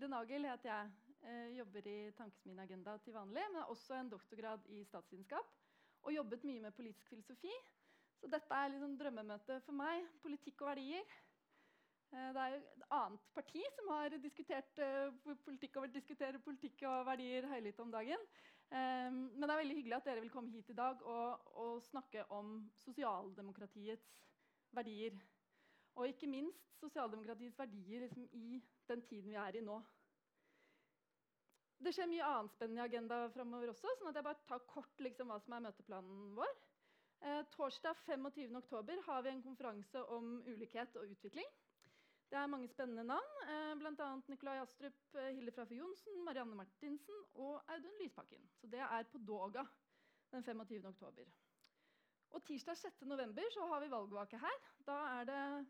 Hilde Nagel heter jeg. jeg jobber i Tankesmien Agenda til vanlig, men har også en doktorgrad i statsvitenskap. Og jobbet mye med politisk filosofi. Så dette er liksom drømmemøte for meg. Politikk og verdier. Eh, det er et annet parti som har diskutert uh, politikk og diskuterer politikk og verdier høylytt om dagen. Men det er veldig hyggelig at dere vil komme hit i dag og, og snakke om sosialdemokratiets verdier. Og ikke minst sosialdemokratiets verdier liksom, i den tiden vi er i nå. Det skjer mye annet spennende i agenda framover også. sånn at jeg bare tar kort liksom, hva som er møteplanen vår. Eh, torsdag 25.10 har vi en konferanse om ulikhet og utvikling. Det er mange spennende navn, eh, bl.a. Nikolai Astrup, eh, Hilde Frafjord Johnsen, Marianne Martinsen og Audun Lysbakken. Så det er på Doga den 25.10. Og tirsdag 6.11 har vi valgvake her. Da er det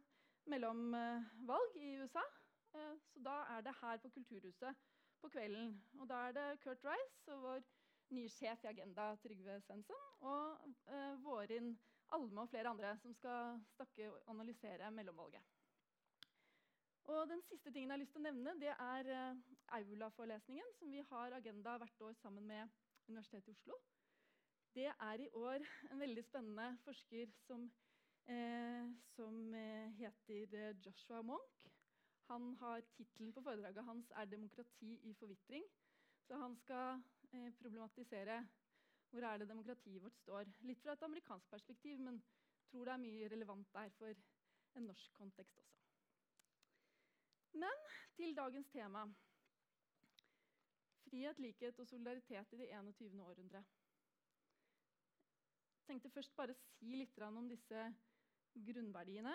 mellomvalg i USA. Eh, så da er det her på Kulturhuset på kvelden. Og da er det Kurt Rice og vår nye sjef i Agenda, Trygve Svensson, og eh, Vårin Alme og flere andre som skal snakke og analysere mellomvalget. Og den siste tingen jeg har lyst til å nevne, det er eh, Aula-forelesningen, som vi har Agenda hvert år sammen med Universitetet i Oslo. Det er i år en veldig spennende forsker som eh, som eh, heter eh, Joshua Monk. Han har Tittelen på foredraget hans er 'Demokrati i forvitring'. Så han skal eh, problematisere hvor er det demokratiet vårt står. Litt fra et amerikansk perspektiv, men tror det er mye relevant der for en norsk kontekst også. Men til dagens tema. Frihet, likhet og solidaritet i det 21. århundre. Jeg tenkte først bare si litt om disse grunnverdiene.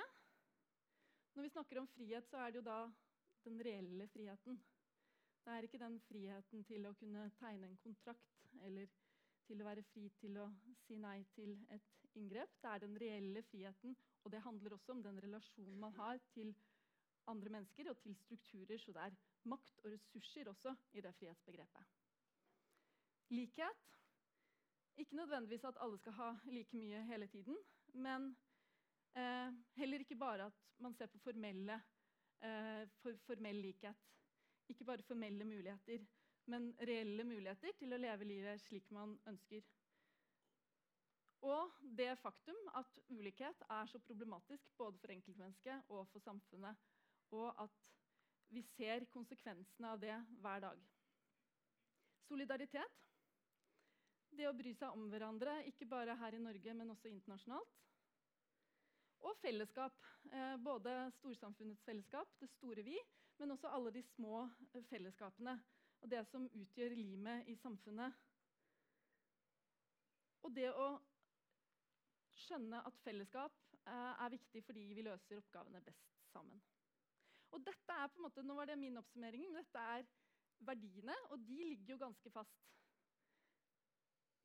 Når vi snakker om frihet, så er det jo da den reelle friheten. Det er ikke den friheten til å kunne tegne en kontrakt eller til å være fri til å si nei til et inngrep. Det er den reelle friheten, og det handler også om den relasjonen man har til andre mennesker og til strukturer. Så det er makt og ressurser også i det frihetsbegrepet. Likhet. Ikke nødvendigvis at alle skal ha like mye hele tiden, men Eh, heller ikke bare at man ser på formelle, eh, for, formell likhet. Ikke bare formelle muligheter, men reelle muligheter til å leve livet slik man ønsker. Og det faktum at ulikhet er så problematisk både for enkeltmennesket og for samfunnet, og at vi ser konsekvensene av det hver dag. Solidaritet. Det å bry seg om hverandre, ikke bare her i Norge, men også internasjonalt. Og fellesskap. Eh, både storsamfunnets fellesskap, det store vi, men også alle de små eh, fellesskapene. Og det som utgjør limet i samfunnet. Og det å skjønne at fellesskap eh, er viktig fordi vi løser oppgavene best sammen. Og dette er på en måte, nå var det min oppsummering, men dette er verdiene, og de ligger jo ganske fast.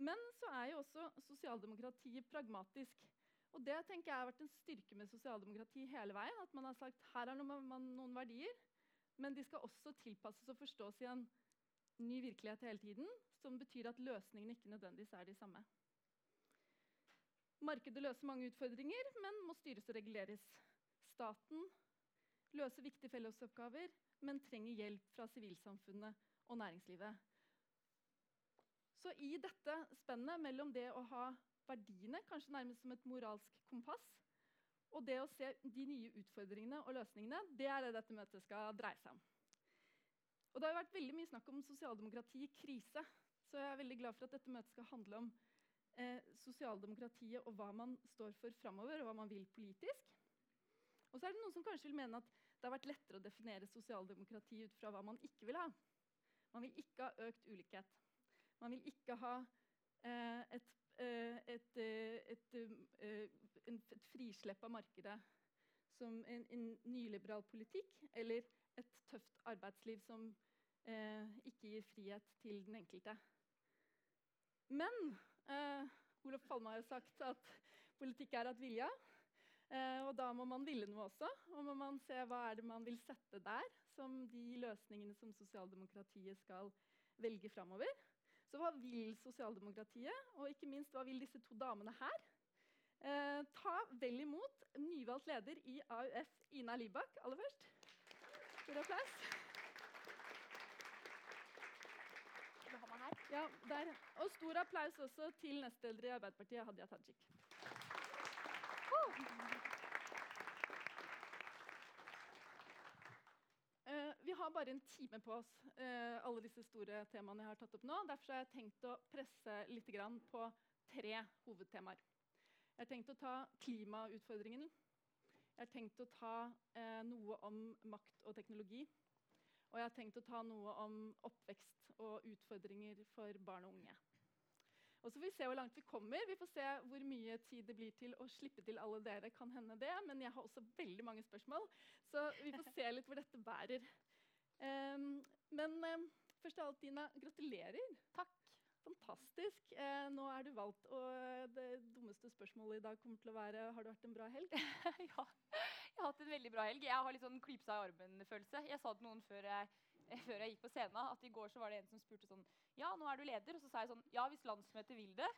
Men så er jo også sosialdemokratiet pragmatisk. Og det tenker jeg har vært en styrke med sosialdemokrati hele veien. At man har sagt her er noen, noen verdier, men de skal også tilpasses og forstås i en ny virkelighet hele tiden. Som betyr at løsningene ikke nødvendigvis er de samme. Markedet løser mange utfordringer, men må styres og reguleres. Staten løser viktige fellesoppgaver, men trenger hjelp fra sivilsamfunnet og næringslivet. Så i dette spennet mellom det å ha verdiene, kanskje nærmest som et moralsk kompass. Og det å se de nye utfordringene og løsningene, det er det dette møtet skal dreie seg om. Og det har vært veldig mye snakk om sosialdemokrati i krise. Så jeg er veldig glad for at dette møtet skal handle om eh, sosialdemokratiet og hva man står for framover, og hva man vil politisk. Og så er det noen som kanskje vil mene at det har vært lettere å definere sosialdemokrati ut fra hva man ikke vil ha. Man vil ikke ha økt ulikhet. Man vil ikke ha eh, et et, eh, et, eh, et, frislepp av markedet som en, en, nyliberal politikk, eller et tøft arbeidsliv som eh, ikke gir frihet til den enkelte. Men eh, Olof Palme har jo sagt at politikk er at vilja. Eh, og da må man ville noe også. Og må man se hva er det man vil sette der som de løsningene som sosialdemokratiet skal velge framover. Så hva vil sosialdemokratiet, og ikke minst hva vil disse to damene her? Eh, ta vel imot nyvalgt leder i AUF, Ina Libak, aller først. Stor applaus. Ja, der. Og stor applaus også til nestleder i Arbeiderpartiet, Hadia Tajik. Oh. Har bare en time på oss, uh, alle disse store temaene jeg har tatt opp nå. Derfor har jeg tenkt å presse litt på tre hovedtemaer. Jeg har tenkt å ta klimautfordringen. Jeg har tenkt å ta uh, noe om makt og teknologi. Og jeg har tenkt å ta noe om oppvekst og utfordringer for barn og unge. Og så får vi se hvor langt vi kommer. Vi får se hvor mye tid det blir til å slippe til alle dere. kan hende det, Men jeg har også veldig mange spørsmål, så vi får se litt hvor dette bærer. Um, men um, først av alt, Dina, gratulerer. Takk. Fantastisk. Eh, nå er du valgt, og det dummeste spørsmålet i dag kommer til å være har du hatt en bra helg. ja, jeg har hatt en veldig bra helg. Jeg har litt sånn klypsa i armen-følelse. Jeg sa til noen før jeg, før jeg, gikk på scenen at i går så var det en som spurte sånn Ja, nå er du leder. Og så sa jeg sånn Ja, hvis landsmøtet vil det.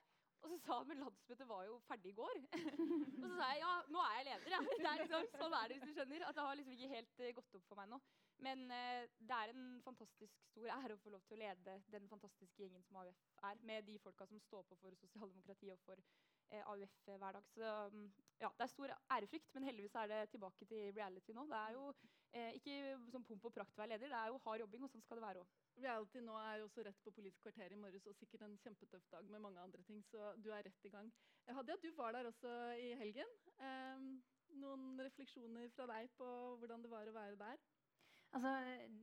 Og så sa han men landsmøtet var jo ferdig i går. og så sa jeg ja, nå er jeg leder. Ja. Det er liksom, sånn er det hvis du skjønner. At det har liksom ikke helt uh, gått opp for meg nå. Men uh, det er en fantastisk stor ære å få lov til å lede den fantastiske gjengen som AUF er. Med de folka som står på for sosialdemokrati og for uh, AUF hver dag. Så um, ja, det er stor ærefrykt, men heldigvis er det tilbake til reality nå. Det er jo ikke sånn pomp og prakt å være leder, det er jo hard jobbing, og sånn skal det være òg. Reality nå er også rett på Politisk kvarter i morges og sikkert en kjempetøff dag med mange andre ting, så du er rett i gang. Hadia, du var der også i helgen. Um, noen refleksjoner fra deg på hvordan det var å være der? Altså,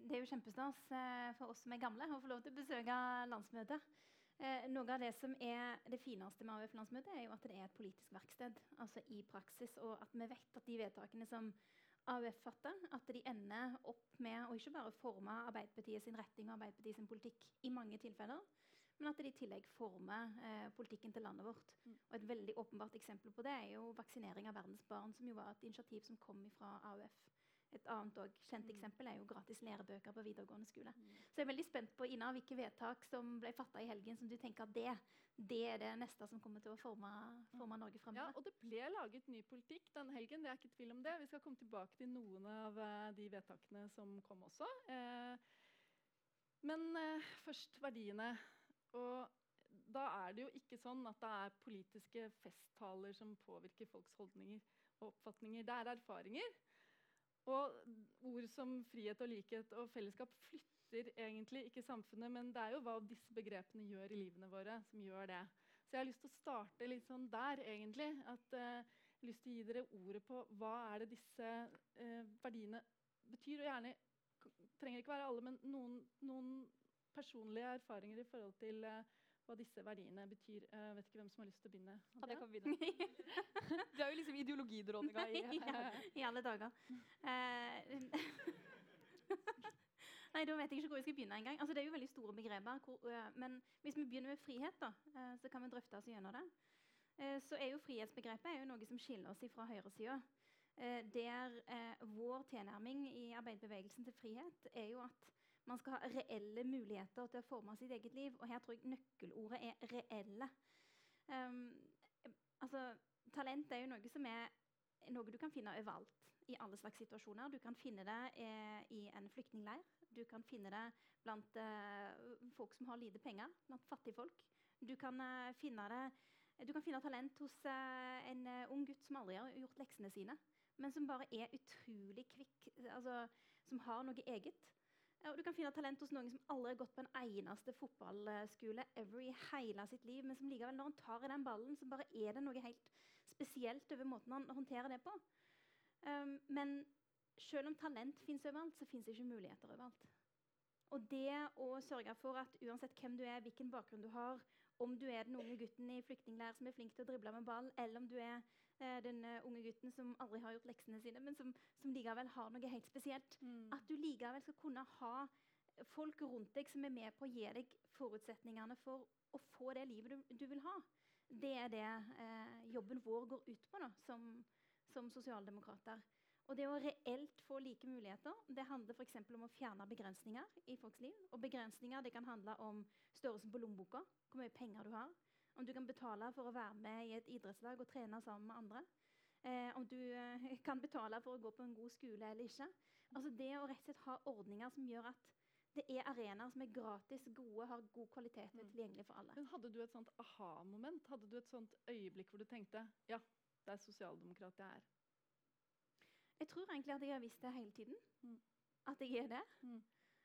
det er jo kjempestas eh, for oss som er gamle å få lov til å besøke landsmøtet. Eh, noe av det som er det fineste med AUF-landsmøtet, er jo at det er et politisk verksted altså i praksis. Og at vi vet at de vedtakene som AUF fatter, at de ender opp med å ikke bare forme Arbeiderpartiet sin retning og Arbeiderpartiet sin politikk i mange tilfeller, men at de i tillegg former eh, politikken til landet vårt. Mm. Og Et veldig åpenbart eksempel på det er jo vaksinering av verdens barn, som jo var et initiativ som kom fra AUF. Et annet og kjent mm. eksempel er jo gratis lærebøker på videregående skole. Mm. Så jeg er veldig spent på Ina, hvilke vedtak som ble fatta i helgen som du tenker at det, det er det neste som kommer til å forme, forme Norge framover. Ja, og det ble laget ny politikk den helgen. det er ikke tvil om det. Vi skal komme tilbake til noen av uh, de vedtakene som kom også. Uh, men uh, først verdiene. Og da er det jo ikke sånn at det er politiske festtaler som påvirker folks holdninger og oppfatninger. Det er erfaringer. Og ord som frihet og likhet og fellesskap flytter egentlig ikke samfunnet, men det er jo hva disse begrepene gjør i livene våre, som gjør det. Så jeg har lyst til å starte litt sånn der, egentlig. At uh, jeg har lyst til å gi dere ordet på hva er det disse uh, verdiene betyr. Og gjerne trenger ikke være alle, men noen, noen personlige erfaringer i forhold til uh, hva disse verdiene betyr. Jeg vet ikke hvem som har lyst til å begynne. Ja, det kan begynne. du er jo liksom ideologidronninga i, ja, i alle dager. Uh, Nei, da vet jeg ikke hvor jeg skal begynne engang. Altså, det er jo veldig store begreper. Hvor, uh, men hvis vi begynner med frihet, da, uh, så kan vi drøfte oss gjennom det. så er jo frihetsbegrepet er jo noe som skiller oss fra høyresida. der vår tilnærming i arbeiderbevegelsen til frihet er jo at man skal ha reelle muligheter til å forme sitt eget liv. Og her tror jeg nøkkelordet er 'reelle'. Um, altså, talent er jo noe som er noe du kan finne overalt. I alle slags situasjoner. Du kan finne det eh, i en flyktningleir. Du kan finne det blant eh, folk som har lite penger. Blant fattigfolk. Du kan, eh, finne, det, du kan finne talent hos eh, en eh, ung gutt som aldri har gjort leksene sine, men som bare er utrolig kvikk. Altså, som har noe eget. Og du kan finne talent hos noen som aldri har gått på en eneste fotballskole ever i hele sitt liv, men som likevel, når han tar i den ballen, så bare er det noe helt spesielt over måten han håndterer det på. Um, men selv om talent fins overalt, så fins ikke muligheter overalt. Og det å sørge for at uansett hvem du er, hvilken bakgrunn du har, om du er den unge gutten i flyktningleir som er flink til å drible med ball, eller om du er den uh, unge gutten som aldri har gjort leksene sine, men som, som likevel har noe helt spesielt. Mm. At du likevel skal kunne ha folk rundt deg som er med på å gi deg forutsetningene for å få det livet du, du vil ha. Det er det eh, jobben vår går ut på da, som, som sosialdemokrater. Og det å reelt få like muligheter det handler f.eks. om å fjerne begrensninger i folks liv. Og begrensninger det kan handle om størrelsen på lommeboka, hvor mye penger du har. Om du kan betale for å være med i et idrettslag og trene sammen med andre. Eh, om du eh, kan betale for å gå på en god skole eller ikke. Altså Det å rett og slett ha ordninger som gjør at det er arenaer som er gratis, gode, har god kvalitet og er Mm. tilgjengelig for alle. Men hadde du et sånt aha-moment? Hadde du et sånt øyeblikk hvor du tenkte ja, det er sosialdemokrat jeg er? Jeg tror egentlig at jeg har visst det hele tiden. Mm. At jeg er det. Mm.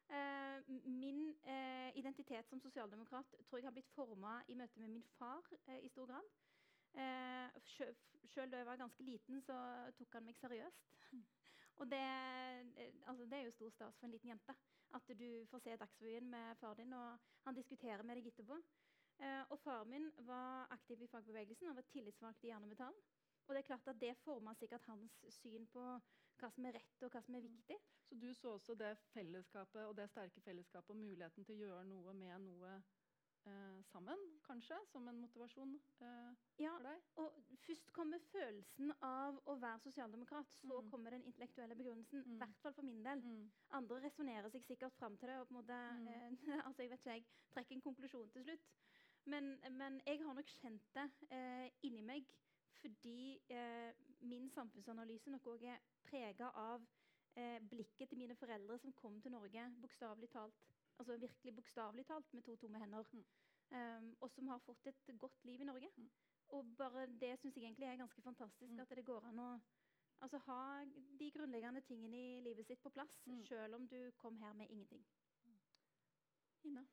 Eh, min eh, identitet som sosialdemokrat tror jeg har blitt forma i møte med min far eh, i stor grad. Eh, Sjøl da jeg var ganske liten, så tok han meg seriøst. Mm. Og det, altså, det er jo stor stas for en liten jente. At du får se Dagsrevyen med far din, og han diskuterer med deg etterpå. Eh, og faren min var aktiv i fagbevegelsen og var tillitsvalgt i Jern og Metall. Og det er klart at det forma sikkert hans syn på hva som er rett og hva som er Mm. viktig. Så du så også det fellesskapet og det sterke fellesskapet og muligheten til å gjøre noe med noe eh, sammen, kanskje, som en motivasjon eh, Ja, for deg? Ja. og først kommer følelsen av å være sosialdemokrat. Så Mm. kommer den intellektuelle begrunnelsen. I Mm. hvert fall for min del. Mm. Andre resonnerer seg sikkert fram til det. og på en måte, Mm. eh, altså jeg vet ikke, jeg trekker en konklusjon til slutt. Men, men jeg har nok kjent det eh, inni meg fordi eh, min samfunnsanalyse nok òg er prega av eh, blikket til mine foreldre som kom til Norge bokstavelig talt. Altså virkelig bokstavelig talt med to tomme hender. Mm. Um, og som har fått et godt liv i Norge. Mm. Og bare det syns jeg egentlig er ganske fantastisk. Mm. At det går an å altså, ha de grunnleggende tingene i livet sitt på plass, Mm. selv om du kom her med ingenting. Ina?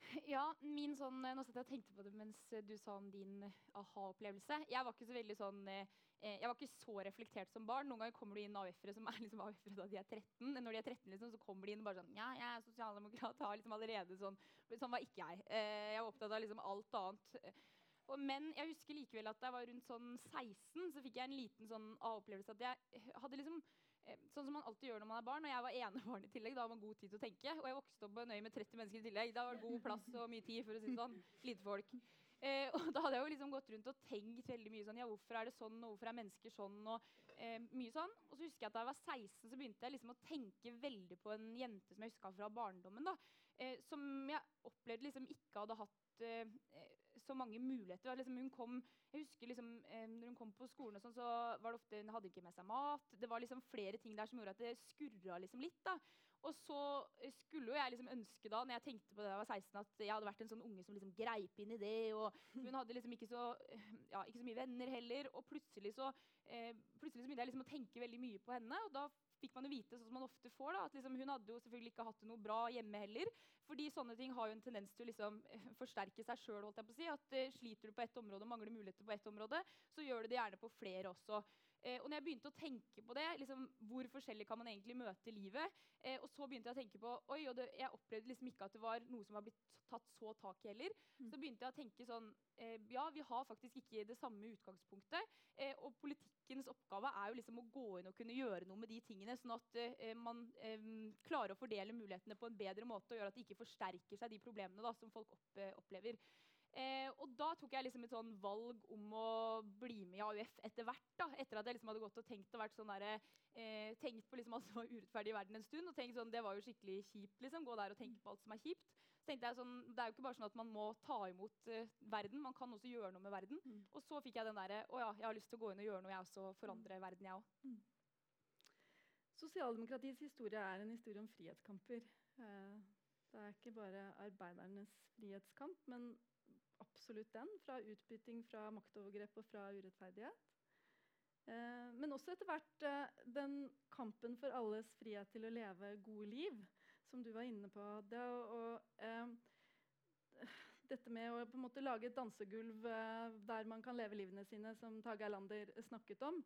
Ja, min sånn, Nå satt jeg og tenkte på det mens du sa om din aha-opplevelse. Jeg var ikke så veldig sånn, eh, eh, jeg var ikke så reflektert som barn. Noen ganger kommer du inn AUF-ere som er liksom AUF-ere da de er 13. Når de er 13, liksom, så kommer de inn og bare sånn Ja, jeg er sosialdemokrat. Har liksom allerede sånn Sånn var ikke jeg. Eh, jeg var opptatt av liksom alt annet. Og, men jeg husker likevel at da jeg var rundt sånn 16, så fikk jeg en liten sånn aha-opplevelse at jeg hadde liksom eh, Sånn som man alltid gjør når man er barn. Og jeg var enebarn i tillegg. Da har man god tid til å tenke. Og jeg vokste opp på en øy med 30 mennesker i tillegg. Da var det god plass og mye tid, for å si det sånn. Lite folk. Eh, og da hadde jeg jo liksom gått rundt og tenkt veldig mye sånn Ja, hvorfor er det sånn, og hvorfor er mennesker sånn, og eh, mye sånn. Og så husker jeg at da jeg var 16, så begynte jeg liksom å tenke veldig på en jente som jeg huska fra barndommen. da, eh, Som jeg opplevde liksom ikke hadde hatt eh, eh, så mange muligheter. Liksom hun kom, jeg husker liksom, eh, når hun kom på skolen, og sånn, så var det ofte hun hadde ikke med seg mat. Det var liksom flere ting der som gjorde at det skurra liksom litt. da. Og så eh, skulle jo jeg liksom ønske da, når jeg tenkte på det da jeg var 16, at jeg hadde vært en sånn unge som liksom greip inn i det. Og hun hadde liksom ikke så, eh, ja, ikke så mye venner heller. Og plutselig så, eh, plutselig så begynte jeg liksom å tenke veldig mye på henne. Og da fikk man jo vite, sånn som man ofte får, da, at liksom, hun hadde jo selvfølgelig ikke hatt det noe bra hjemme heller. Fordi sånne ting har jo en tendens til å liksom, eh, forsterke seg sjøl. Si. At eh, sliter du på ett område og mangler muligheter på ett område, så gjør du det gjerne på flere også. Eh, og når jeg begynte å tenke på det, liksom, hvor forskjellig kan man egentlig møte livet, eh, og så begynte jeg å tenke på oi, og det, Jeg opplevde liksom ikke at det var noe som var blitt tatt så tak i heller. Mm. Så begynte jeg å tenke sånn eh, Ja, vi har faktisk ikke det samme utgangspunktet. Eh, og politikkens oppgave er jo liksom å gå inn og kunne gjøre noe med de tingene, sånn at eh, man eh, klarer å fordele mulighetene på en bedre måte og gjør at det ikke forsterker seg de problemene da, som folk opp, opplever. Eh, og da tok jeg liksom et sånn valg om å bli med i AUF etter hvert. da, Etter at jeg liksom hadde gått og tenkt og sånn der, eh, tenkt på liksom alt som var urettferdig i verden en stund. og tenkt sånn, Det var jo skikkelig kjipt. liksom, Gå der og tenke på alt som er kjipt. Så tenkte jeg sånn, Det er jo ikke bare sånn at man må ta imot eh, verden, man kan også gjøre noe med verden. Mm. Og så fikk jeg den derre Å ja, jeg har lyst til å gå inn og gjøre noe, jeg også. Forandre verden, jeg òg. Sosialdemokratiets historie er en historie om frihetskamper. Eh, det er ikke bare arbeidernes frihetskamp, men absolutt den. Fra utbytting, fra maktovergrep og fra urettferdighet. Eh, men også etter hvert eh, den kampen for alles frihet til å leve gode liv, som du var inne på. Det å, eh, dette med å på en måte lage et dansegulv eh, der man kan leve livene sine, som Tage Erlander snakket om.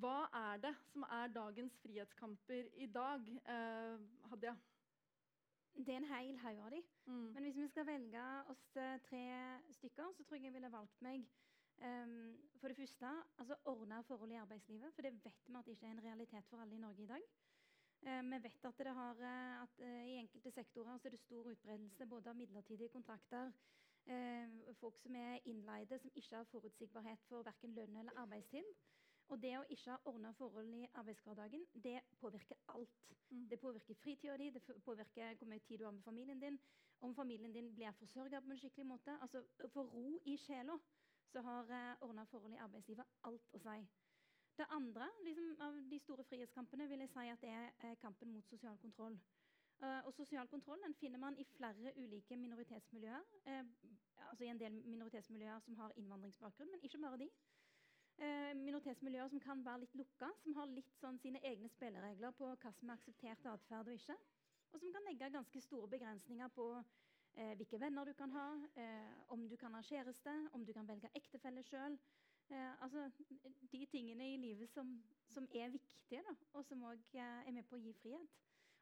Hva er det som er dagens frihetskamper i dag, eh, Hadia? Det er en hel haug av de. Mm. Men hvis vi skal velge oss tre stykker, så tror jeg jeg ville valgt meg um, for det første altså ordna forhold i arbeidslivet. For det vet vi at det ikke er en realitet for alle i Norge i dag. Uh, vi vet at, det har, eh, at uh, i enkelte sektorer så er det stor utbredelse både av midlertidige kontrakter, uh, folk som er innleide, som ikke har forutsigbarhet for verken lønn eller arbeidstid. Og det å ikke ha ordna forhold i arbeidshverdagen, det påvirker alt. Mm. Det påvirker fritida di, det påvirker hvor mye tid du har med familien din, om familien din blir forsørga på en skikkelig måte. Altså, For ro i sjela så har eh, ordna forhold i arbeidslivet alt å si. Det andre liksom, av de store frihetskampene vil jeg si at det er eh, kampen mot sosial kontroll. Uh, og sosial kontroll den finner man i flere ulike minoritetsmiljøer. Uh, altså i en del minoritetsmiljøer som har innvandringsbakgrunn, men ikke bare de. Uh, minoritetsmiljøer som kan være litt lukka, som har litt sånn sine egne spilleregler på hva som er akseptert atferd og ikke. Og som kan legge ganske store begrensninger på hvilke venner du kan ha, om du kan ha kjæreste, om du kan velge ektefelle sjøl. altså de tingene i livet som, som er viktige, da, og som òg er med på å gi frihet.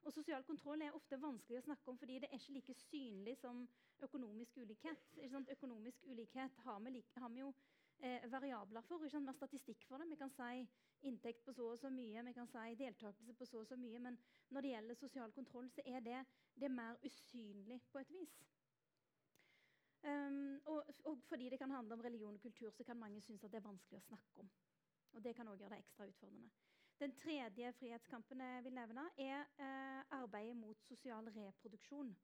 Og Sosial kontroll er ofte vanskelig å snakke om fordi det er ikke like synlig som økonomisk ulikhet. Økonomisk ulikhet har vi, like, har vi jo eh, variabler for. Ikke sant? Vi har statistikk for det. Vi kan si inntekt på så og så mye, vi kan si deltakelse på så og så mye. Men når det gjelder sosial kontroll, så er det, det er mer usynlig på et vis. Um, og, og, fordi det kan handle om religion og kultur, så kan mange synes at det er vanskelig å snakke om. Og det kan også gjøre det ekstra utfordrende. Den tredje frihetskampen jeg vil nevne, er eh, arbeidet mot sosial reproduksjon.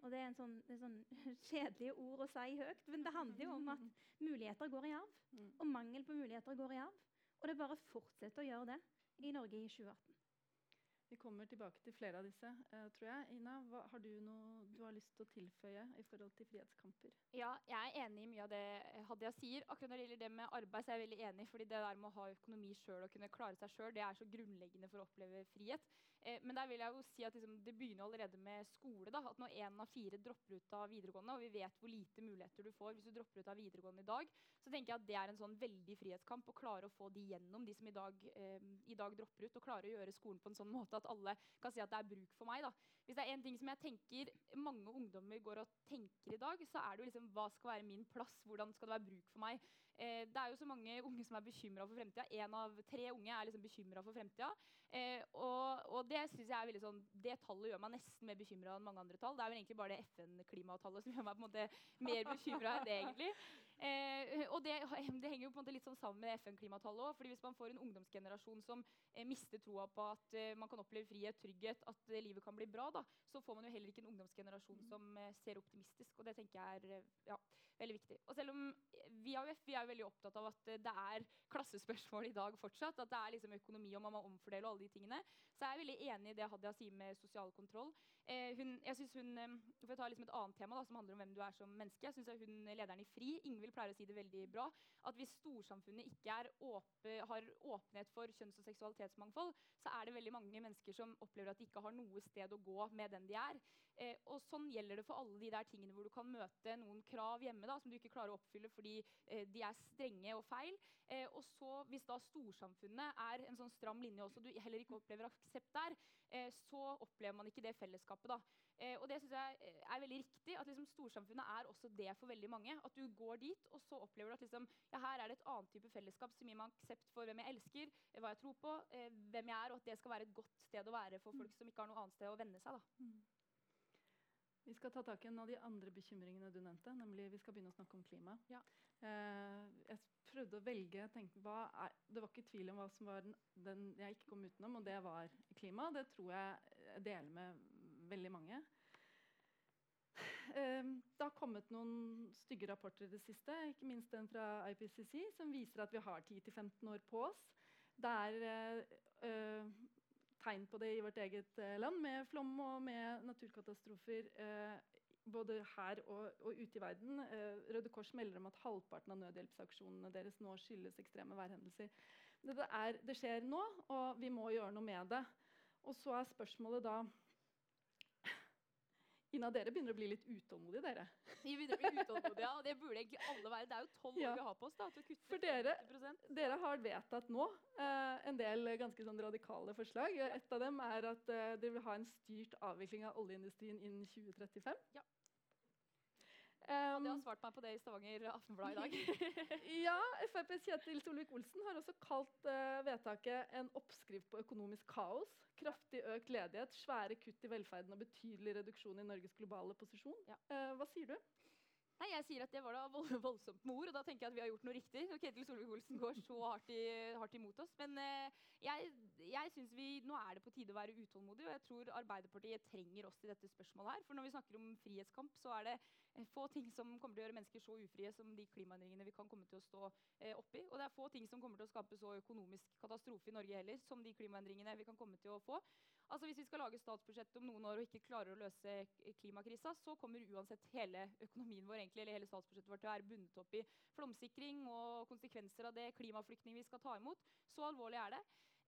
Og Det er en sånn, en sånn kjedelig ord å si høyt, men det handler jo om at muligheter går i arv. Mm. Og mangel på muligheter går i arv. Og det bare fortsetter å gjøre det i Norge i 2018. Vi kommer tilbake til flere av disse, uh, tror jeg. Ina, hva, har du noe du har lyst til å tilføye i forhold til frihetskamper? Ja, jeg er enig i mye av det Hadia sier. Akkurat når det gjelder det med arbeid, så er jeg veldig enig. fordi det der med å ha økonomi sjøl og kunne klare seg sjøl, det er så grunnleggende for å oppleve frihet. Eh, men der vil jeg jo si at liksom, det begynner allerede med skole. da, at Når én av fire dropper ut av videregående, og vi vet hvor lite muligheter du får hvis du dropper ut av videregående i dag, så tenker jeg at det er en sånn veldig frihetskamp å klare å få de gjennom, de som i dag, eh, i dag dropper ut, og klare å gjøre skolen på en sånn måte at alle kan si at det er bruk for meg. da. Hvis det er en ting som jeg tenker mange ungdommer går og tenker i dag, så er det jo liksom hva skal være min plass, hvordan skal det være bruk for meg. Eh, det er jo så mange unge som er bekymra for fremtida. Én av tre unge er liksom bekymra for fremtida. Eh, og, og, det synes jeg er veldig sånn, det tallet gjør meg nesten mer bekymra enn mange andre tall. Det er vel egentlig bare det FN-klimatallet som gjør meg på en måte mer bekymra enn det. egentlig. Eh, og det, det, henger jo på en måte litt sånn sammen med FN-klimatallet òg. Hvis man får en ungdomsgenerasjon som eh, mister troa på at eh, man kan oppleve frihet, trygghet, at eh, livet kan bli bra, da, så får man jo heller ikke en ungdomsgenerasjon som eh, ser optimistisk. Og det tenker jeg er eh, ja, veldig viktig. Og selv om vi AUF vi er veldig opptatt av at det er klassespørsmål i dag fortsatt, at det er liksom økonomi og man må omfordele og alle de tingene, så er jeg veldig enig i det Hadia sier med sosial kontroll. Eh, hun, jeg synes hun, eh, For å ta liksom et annet tema da, som handler om hvem du er som menneske. jeg synes hun Lederen i FRI Ingvild pleier å si det veldig bra. At hvis storsamfunnet ikke åpe, har åpenhet for kjønns- og seksualitetsmangfold, så er det veldig mange mennesker som opplever at de ikke har noe sted å gå med den de er. Eh, og Sånn gjelder det for alle de der tingene hvor du kan møte noen krav hjemme da, som du ikke klarer å oppfylle fordi eh, de er strenge og feil. Eh, og så Hvis da storsamfunnet er en sånn stram linje også, du heller ikke opplever aksept der, eh, så opplever man ikke det fellesskapet. da. Eh, og det synes jeg eh, er veldig riktig. at liksom, Storsamfunnet er også det for veldig mange. At du går dit, og så opplever du at liksom, ja, her er det et annet type fellesskap som gir meg aksept for hvem jeg elsker, hva jeg tror på, hvem jeg er, og at det skal være et godt sted å være for folk som ikke har noe annet sted å venne seg. da. Vi skal ta tak i en av de andre bekymringene du nevnte. nemlig Vi skal begynne å snakke om klima. Ja. Eh, jeg prøvde å velge tenkte, er, Det var ikke tvil om hva som var den, den, jeg ikke kom utenom, og det var klima. Det tror jeg jeg deler med veldig mange. Eh, det har kommet noen stygge rapporter i det siste, ikke minst den fra IPCC, som viser at vi har 10-15 år på oss. Det er eh, tegn på det i vårt eget eh, land, med flom og med naturkatastrofer eh, både her og, og ute i verden. Eh, Røde Kors melder om at halvparten av nødhjelpsaksjonene deres nå skyldes ekstreme værhendelser. Det, er, det skjer nå, og vi må gjøre noe med det. Og så er spørsmålet da Ina, dere begynner å bli litt utålmodige, dere. Vi begynner å bli utålmodige, ja, og det burde egentlig alle være. Det er jo tolv år vi har på oss da, til å kutte For dere, dere har vedtatt nå eh, en del ganske sånn radikale forslag. Et av dem er at eh, dere vil ha en styrt avvikling av oljeindustrien innen 2035. Ja. Um, de har svart meg på det i Stavanger Aftenblad i dag. ja, FrPs Kjetil Solvik-Olsen har også kalt uh, vedtaket en oppskrift på økonomisk kaos. Kraftig økt ledighet, svære kutt i velferden og betydelig reduksjon i Norges globale posisjon. Ja. Uh, hva sier du? Nei, jeg sier at Det var da vold, voldsomt med ord, og da tenker jeg at vi har gjort noe riktig. Og Ketil Solvik-Olsen går så hardt, i, hardt, imot oss. Men eh, jeg, jeg synes vi, nå er det på tide å være utålmodig, og jeg tror Arbeiderpartiet trenger oss i dette spørsmålet. her. For Når vi snakker om frihetskamp, så er det eh, få ting som kommer til å gjøre mennesker så ufrie som de klimaendringene vi kan komme til å stå eh, oppi. Og det er få ting som kommer til å skape så økonomisk katastrofe i Norge heller som de klimaendringene vi kan komme til å få. Altså Hvis vi skal lage statsbudsjett om noen år og ikke klarer å løse klimakrisa, så kommer uansett hele økonomien vår egentlig, eller hele statsbudsjettet vårt til å være bundet opp i flomsikring og konsekvenser av det, klimaflyktninger vi skal ta imot. Så alvorlig er det.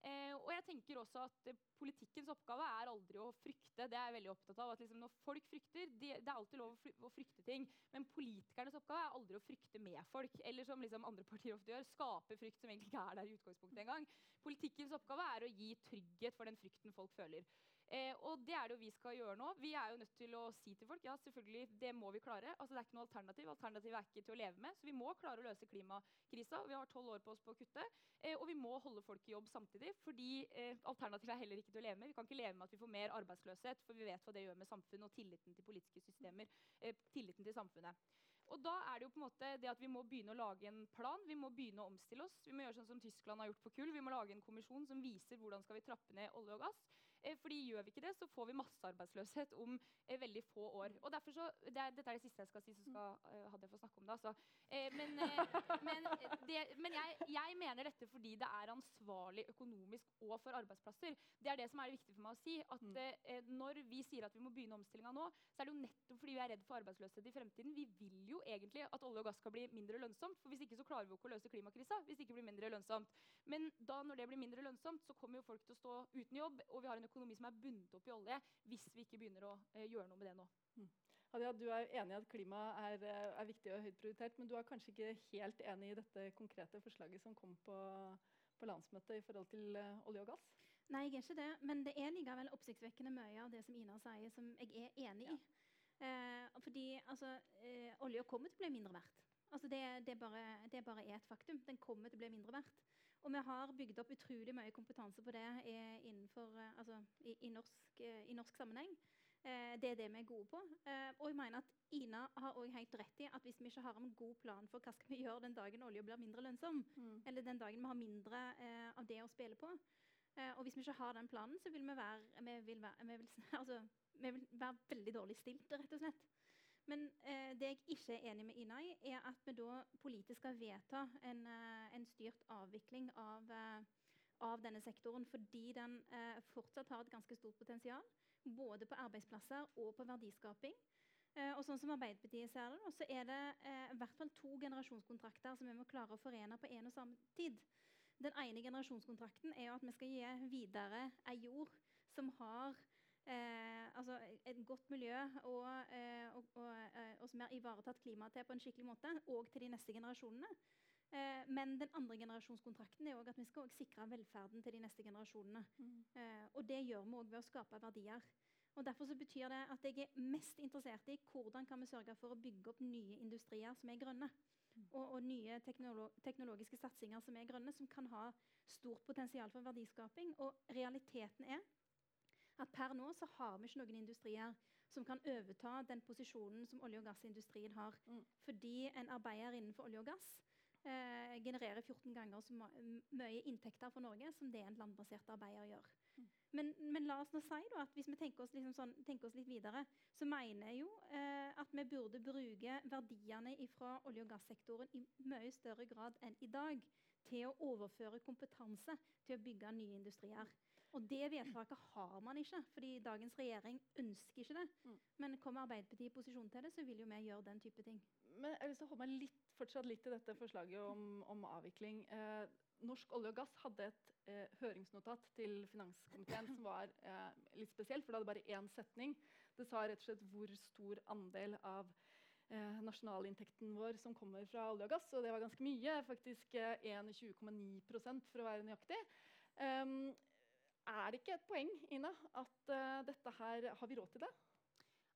Eh, og jeg tenker også at eh, Politikkens oppgave er aldri å frykte. Det er jeg veldig opptatt av. at liksom, Når folk frykter, de, Det er alltid lov å, frykte ting. Men politikernes oppgave er aldri å frykte med folk. Eller som liksom andre partier ofte gjør, skape frykt som egentlig ikke er der i utgangspunktet engang. Politikkens oppgave er å gi trygghet for den frykten folk føler. Eh, og det er det jo vi skal gjøre nå. Vi er jo nødt til å si til folk ja, selvfølgelig, det må vi klare. Altså, det er ikke noe alternativ. Alternativet er ikke til å leve med. Så vi må klare å løse klimakrisa. Vi har tolv år på oss på å kutte. Eh, og vi må holde folk i jobb samtidig, fordi eh, alternativet er heller ikke til å leve med. Vi kan ikke leve med at vi får mer arbeidsløshet, for vi vet hva det gjør med samfunnet og tilliten til politiske systemer. Eh, tilliten til samfunnet. Og da er det jo på en måte det at vi må begynne å lage en plan. Vi må begynne å omstille oss. Vi må gjøre sånn som Tyskland har gjort på kull. Vi må lage en kommisjon som viser hvordan skal vi trappe ned olje og gass. Eh, fordi gjør vi ikke det, så får vi massearbeidsløshet om eh, veldig få år. Og derfor så, det er, Dette er det siste jeg skal si, så skal hadde jeg fått snakke om det. Altså. Eh, men, eh, men, det, men jeg, jeg, mener dette fordi det er ansvarlig økonomisk og for arbeidsplasser. Det er det som er det viktige for meg å si. at mm. eh, Når vi sier at vi må begynne omstillinga nå, så er det jo nettopp fordi vi er redd for arbeidsløshet i fremtiden. Vi vil jo egentlig at olje og gass skal bli mindre lønnsomt. for Hvis ikke så klarer vi ikke å løse klimakrisa. hvis det ikke blir mindre lønnsomt. Men da når det blir mindre lønnsomt, så kommer jo folk til å stå uten jobb. og vi har en økonomi som er bundet opp i olje, hvis vi ikke begynner å eh, gjøre noe med det nå. Mm. Hadia, du er enig i at klima er, eh, er, viktig og høyt prioritert, men du er kanskje ikke helt enig i dette konkrete forslaget som kom på, på landsmøtet i forhold til uh, olje og gass? Nei, jeg er ikke det. Men det er likevel oppsiktsvekkende mye av det som Ina sier, som jeg er enig i. Ja. Eh, fordi altså, eh, olja kommer til å bli mindre verdt. Altså, det, det, bare, det bare er et faktum. Den kommer til å bli mindre verdt. Og vi har bygd opp utrolig mye kompetanse på det innenfor, eh, altså, i, i, norsk, eh, i, norsk, sammenheng. Eh, det er det vi er gode på. og jeg mener at Ina har også helt rett i at hvis vi ikke har en god plan for hva skal vi gjøre den dagen olja blir mindre lønnsom, mm. eller den dagen vi har mindre av det å spille på, og hvis vi ikke har den planen, så vil vi være, vi vil være, vi vil, altså, vi vil være veldig dårlig stilt, rett og slett. Men eh, det jeg ikke er enig med Ina i, er at vi da politisk skal vedta en, eh, en styrt avvikling av, eh, av, denne sektoren, fordi den eh, fortsatt har et ganske stort potensial. Både på arbeidsplasser og på verdiskaping. Eh, og sånn som Arbeiderpartiet ser det, så er det eh, i hvert fall to generasjonskontrakter som vi må klare å forene på en og samme tid. Den ene generasjonskontrakten er at vi skal gi videre ei jord som har eh, altså et godt miljø og, eh, og, og, eh, og, som har ivaretatt klimaet til på en skikkelig måte, og til de neste generasjonene. Eh, men den andre generasjonskontrakten er at vi skal sikre velferden til de neste generasjonene. Mm. Eh, og det gjør vi òg ved å skape verdier. Og Derfor så betyr det at jeg er mest interessert i hvordan kan vi sørge for å bygge opp nye industrier som er grønne. Mm. Og, og, nye teknolo teknologiske satsinger som er grønne, som kan ha stort potensial for verdiskaping. Og realiteten er at per nå så har vi ikke noen industrier som kan overta den posisjonen som olje- og gassindustrien har. Mm. Fordi en arbeider innenfor olje og gass eh, genererer 14 ganger så mye inntekter for Norge som det en landbasert arbeider gjør. Mm. Men, men, la oss nå si da, at hvis vi tenker oss, liksom sånn, tenker oss litt videre, så mener jeg jo eh, at vi burde bruke verdiene fra olje- og gassektoren i mye større grad enn i dag til å overføre kompetanse til å bygge nye industrier. Og det vedtaket har man ikke, fordi dagens regjering ønsker ikke det. Mm. Men kommer Arbeiderpartiet i posisjon til det, så vil jo vi gjøre den type ting. Men jeg vil holde meg litt, fortsatt litt til dette forslaget om, om avvikling. Eh, Norsk olje og gass hadde et eh, høringsnotat til finanskomiteen som var eh, litt spesielt, for det hadde bare én setning. Det sa rett og slett hvor stor andel av eh, nasjonalinntekten vår som kommer fra olje og gass. Og det var ganske mye, faktisk 21,9 for å være nøyaktig. Um, er det ikke et poeng Ina, at uh, dette her, har vi råd til det?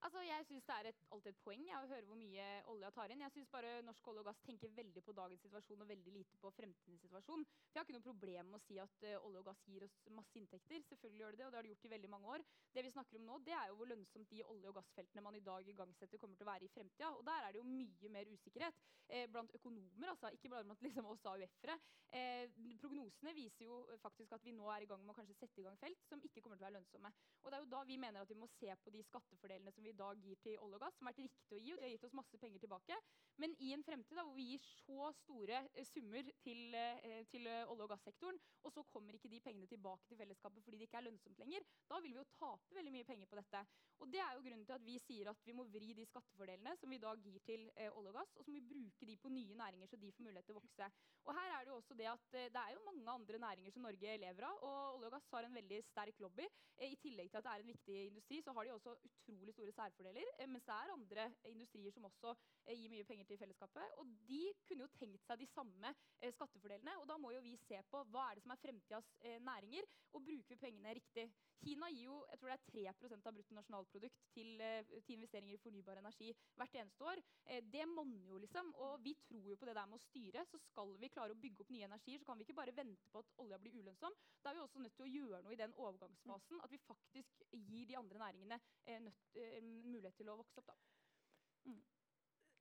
Altså, jeg synes Det er et, alltid et poeng å høre hvor mye olja tar inn. Jeg synes bare Norsk olje og gass tenker veldig på dagens situasjon og veldig lite på fremtidens situasjon. For Jeg har ikke noe problem med å si at uh, olje og gass gir oss masse inntekter. Selvfølgelig gjør det det, og det har det gjort i veldig mange år. Det vi snakker om nå, det er jo hvor lønnsomt de olje- og gassfeltene man i dag igangsetter, kommer til å være i fremtida. Og der er det jo mye mer usikkerhet eh, blant økonomer, altså, ikke blant liksom, oss AUF-ere. Eh, prognosene viser jo faktisk at vi nå er i gang med å kanskje sette i gang felt som ikke kommer til å være lønnsomme. Og det er jo da vi mener at vi må se på de skattefordelene som vi i dag gir til olje og gass, som har vært riktig å gi, og de har gitt oss masse penger tilbake. Men i en fremtid da, hvor vi gir så store eh, summer til, eh, til eh, olje- og gassektoren, og så kommer ikke de pengene tilbake til fellesskapet fordi det ikke er lønnsomt lenger, da vil vi jo tape veldig mye penger på dette. Og det er jo grunnen til at vi sier at vi må vri de skattefordelene som vi i dag gir til eh, olje og gass, og så må vi bruke de på nye næringer så de får mulighet til å vokse. Og her er det jo også det at eh, det er jo mange andre næringer som Norge lever av, og olje og gass har en veldig sterk lobby. Eh, I tillegg til at det er en viktig industri, så har de også utrolig store særfordeler, eh, mens det er andre industrier som også eh, gir mye penger til fellesskapet. Og de kunne jo tenkt seg de samme eh, skattefordelene. Og da må jo vi se på hva er det som er fremtidas næringer, og bruker vi pengene riktig. Kina gir jo jeg tror det er 3 av bruttonasjonalprodukt til, til investeringer i fornybar energi hvert eneste år. Det monner jo, liksom. Og vi tror jo på det der med å styre. Så skal vi klare å bygge opp nye energier, så kan vi ikke bare vente på at olja blir ulønnsom. Da er vi også nødt til å gjøre noe i den overgangsfasen. At vi faktisk gir de andre næringene nødt, mulighet til å vokse opp. da.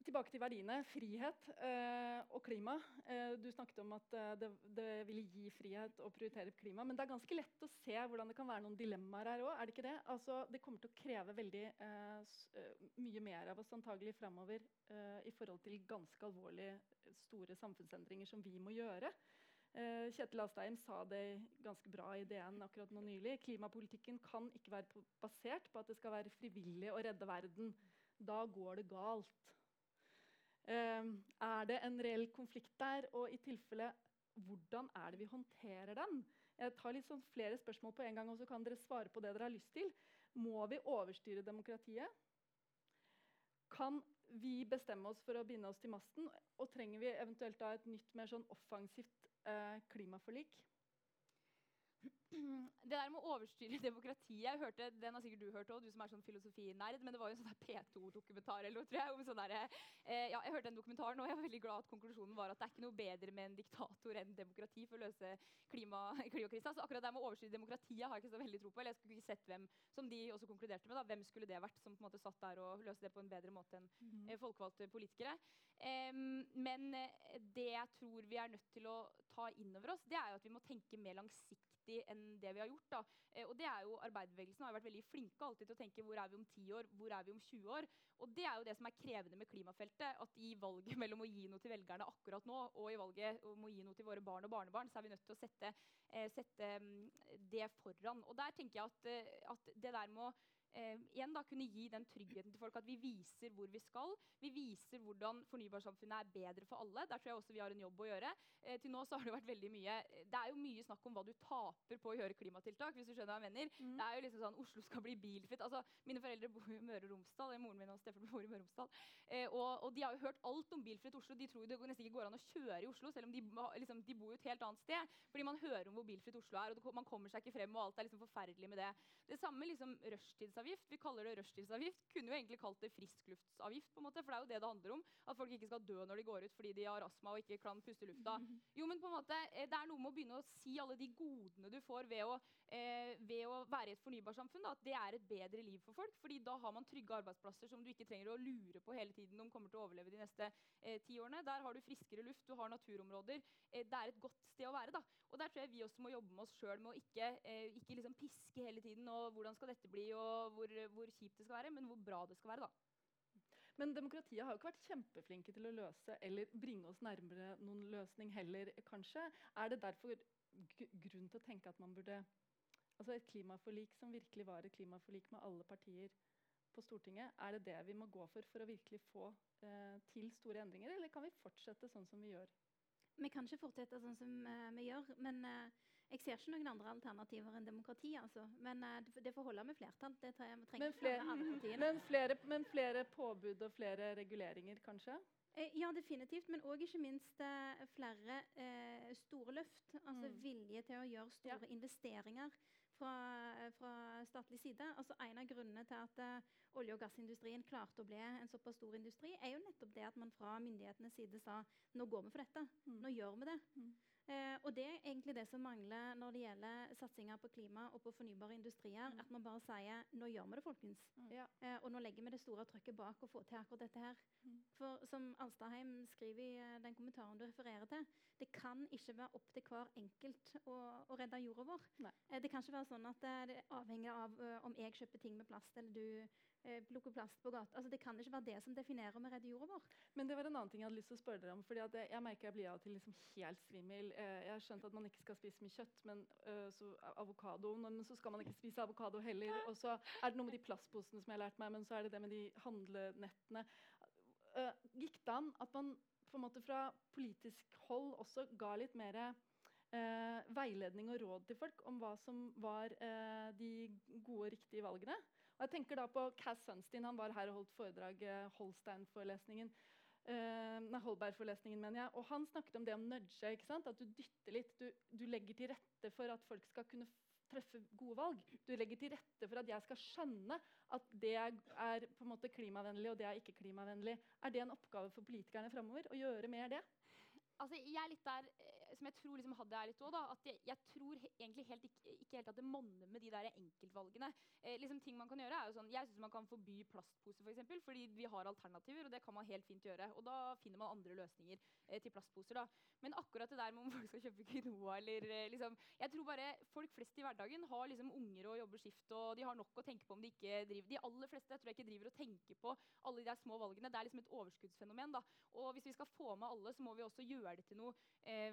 Tilbake til verdiene. Frihet eh, og klima. Eh, du snakket om at eh, det, det ville gi frihet å prioritere klima. Men det er ganske lett å se hvordan det kan være noen dilemmaer her òg. Det det? Altså, det kommer til å kreve veldig eh, eh, mye mer av oss antagelig framover eh, i forhold til ganske alvorlige, store samfunnsendringer som vi må gjøre. Eh, Kjetil Astheim sa det ganske bra i DN akkurat nå nylig. Klimapolitikken kan ikke være basert på at det skal være frivillig å redde verden. Da går det galt. Eh, er det en reell konflikt der, og i tilfelle hvordan er det vi håndterer den? Jeg tar litt sånn flere spørsmål på en gang, og så kan dere svare på det dere har lyst til. Må vi overstyre demokratiet? Kan vi bestemme oss for å binde oss til masten? Og trenger vi eventuelt et nytt, mer sånn offensivt eh, klimaforlik? Det der med å overstyre demokratiet jeg hørte, Den har sikkert du hørt òg, du som er sånn filosofinerd. Men det var jo en sånn P2-dokumentar eller noe, tror jeg. om sånn der, eh, ja, Jeg hørte den dokumentaren, og jeg var veldig glad at konklusjonen var at det er ikke noe bedre med en diktator enn demokrati for å løse klima, klimakrisa. Så akkurat det med å overstyre demokratiet har jeg ikke så veldig tro på. Eller jeg skulle ikke sett hvem som de også konkluderte med. da, Hvem skulle det vært som på en måte satt der og løste det på en bedre måte enn mm -hmm. folkevalgte politikere. Em, men eh, det jeg tror vi er nødt til å ta inn over oss, det er jo at vi må tenke mer langsiktig enn det vi har gjort. da. Eh, og det er jo Arbeiderbevegelsen har jo vært veldig flinke alltid til å tenke hvor er vi om 10 år, hvor er vi om 20 år. Og det er jo det som er krevende med klimafeltet. At i valget mellom å gi noe til velgerne akkurat nå, og i valget om å gi noe til våre barn og barnebarn, så er vi nødt til å sette, eh, sette mm, det foran. Og der tenker jeg at, eh, at det der med å eh, igjen da kunne gi den tryggheten til folk at vi viser hvor vi skal. Vi viser hvordan fornybarsamfunnet er bedre for alle. Der tror jeg også vi har en jobb å gjøre. Eh, til nå så har Det vært veldig mye Det er jo mye snakk om hva du taper på å gjøre klimatiltak. hvis du skjønner hva jeg mener. Mm. Det er jo liksom sånn Oslo skal bli bilfritt. altså Mine foreldre bor i Møre og Romsdal. Moren min og Steffen bor i Møre og Romsdal. Eh, og, og de har jo hørt alt om bilfritt Oslo. De tror jo det nesten ikke går an å kjøre i Oslo, selv om de, liksom, de bor jo et helt annet sted. Fordi man hører om hvor bilfritt Oslo er, og det, man kommer seg ikke frem, og alt er liksom forferdelig med det. Det samme liksom rushtidsavgift. Vi kaller det rushtidsavgift. Kunne jo egentlig kalt det friskluftsavgift, på en måte, for det er jo det det handler om. At folk ikke skal dø når de går ut fordi de har astma og ikke kan puste lufta. Jo, men på en måte, eh, det er noe med å begynne å si alle de godene du får ved å, eh, ved å være i et fornybarsamfunn. Da, at det er et bedre liv for folk. fordi da har man trygge arbeidsplasser som du ikke trenger å lure på hele tiden om kommer til å overleve de neste eh, ti årene. Der har du friskere luft, du har naturområder. Eh, det er et godt sted å være. da. Og der tror jeg vi også må jobbe med oss sjøl med å ikke, eh, ikke liksom piske hele tiden og hvordan skal dette bli og hvor, hvor kjipt det skal være, men hvor bra det skal være. da. Men demokratiet har jo ikke vært kjempeflinke til å løse eller bringe oss nærmere noen løsning heller, kanskje. Er det derfor grunn til å tenke at man burde Altså et klimaforlik som virkelig var et klimaforlik med alle partier på Stortinget, er det det vi må gå for for å virkelig få eh, til store endringer, eller kan vi fortsette sånn som vi gjør? Vi kan ikke fortsette sånn som uh, vi gjør. Men eh, jeg ser ikke noen andre alternativer enn demokrati. altså. Men uh, det, får holde med flertall. Det tre- trenger Men flere, alle partiene. men, flere, men flere påbud og flere reguleringer, kanskje? Eh, Ja, definitivt. Men òg ikke minst eh, flere eh, store løft. Altså Mm. vilje til å gjøre store investeringer fra, fra statlig side. Altså En av grunnene til at uh, olje- og gassindustrien klarte å bli en såpass stor industri, er jo nettopp det at man fra myndighetenes side sa nå går vi for dette. Mm. Nå gjør vi det. Mm. Eh, og det er egentlig det som mangler når det gjelder satsinger på klima og på fornybare industrier. Mm. At man bare sier nå gjør vi det, folkens. Ja. Eh, og nå legger vi det store trykket bak og får til akkurat dette her. Mm. For som Alstaheim skriver i eh, den kommentaren du refererer til, det kan ikke være opp til hver enkelt å, å redde jorda vår. Eh, det kan ikke være sånn at eh, det er avhengig av uh, om jeg kjøper ting med plast eller du plukke plast på gata. Altså, det kan ikke være det som definerer om vi redder jorda vår. Men det var en annen ting jeg hadde lyst til å spørre dere om. fordi jeg, jeg, merker jeg blir av og til liksom helt svimmel. Eh, jeg har skjønt at man ikke skal spise mye kjøtt, men uh, så avokado. Men så skal man ikke spise avokado heller. Og så er det noe med de plastposene som jeg har lært meg, men så er det det med de handlenettene. Gikk det an at man på en måte fra politisk hold også ga litt mer veiledning og råd til folk om hva som var de gode, riktige valgene? Og jeg tenker da på Cass Sunstein, han var her og holdt foredrag, eh, Holstein-forelesningen. Uh, nei, Holberg-forelesningen, mener jeg. Og han snakket om det om nudge. ikke sant? At du dytter litt. Du, du legger til rette for at folk skal kunne treffe gode valg. Du legger til rette for at jeg skal skjønne at det er på en måte klimavennlig, og det er ikke klimavennlig. Er det en oppgave for politikerne framover å gjøre mer det? Altså, jeg er litt der som jeg tror liksom hadde er litt òg, at jeg, jeg tror he egentlig helt ikke, ikke, helt at det monner med de der enkeltvalgene. Eh, liksom ting man kan gjøre er jo sånn, Jeg syns man kan forby plastpose, for eksempel, fordi vi har alternativer. og det kan man helt fint gjøre, og Da finner man andre løsninger eh, til plastposer. da. Men akkurat det der med om folk skal kjøpe quinoa eller eh, liksom, jeg tror bare Folk flest i hverdagen har liksom unger og jobber skift, og de har nok å tenke på om de ikke driver. De aller fleste jeg tror jeg ikke driver og tenker på alle de der små valgene. Det er liksom et overskuddsfenomen. da. Og hvis vi skal få med alle, så må vi også gjøre det til noe eh,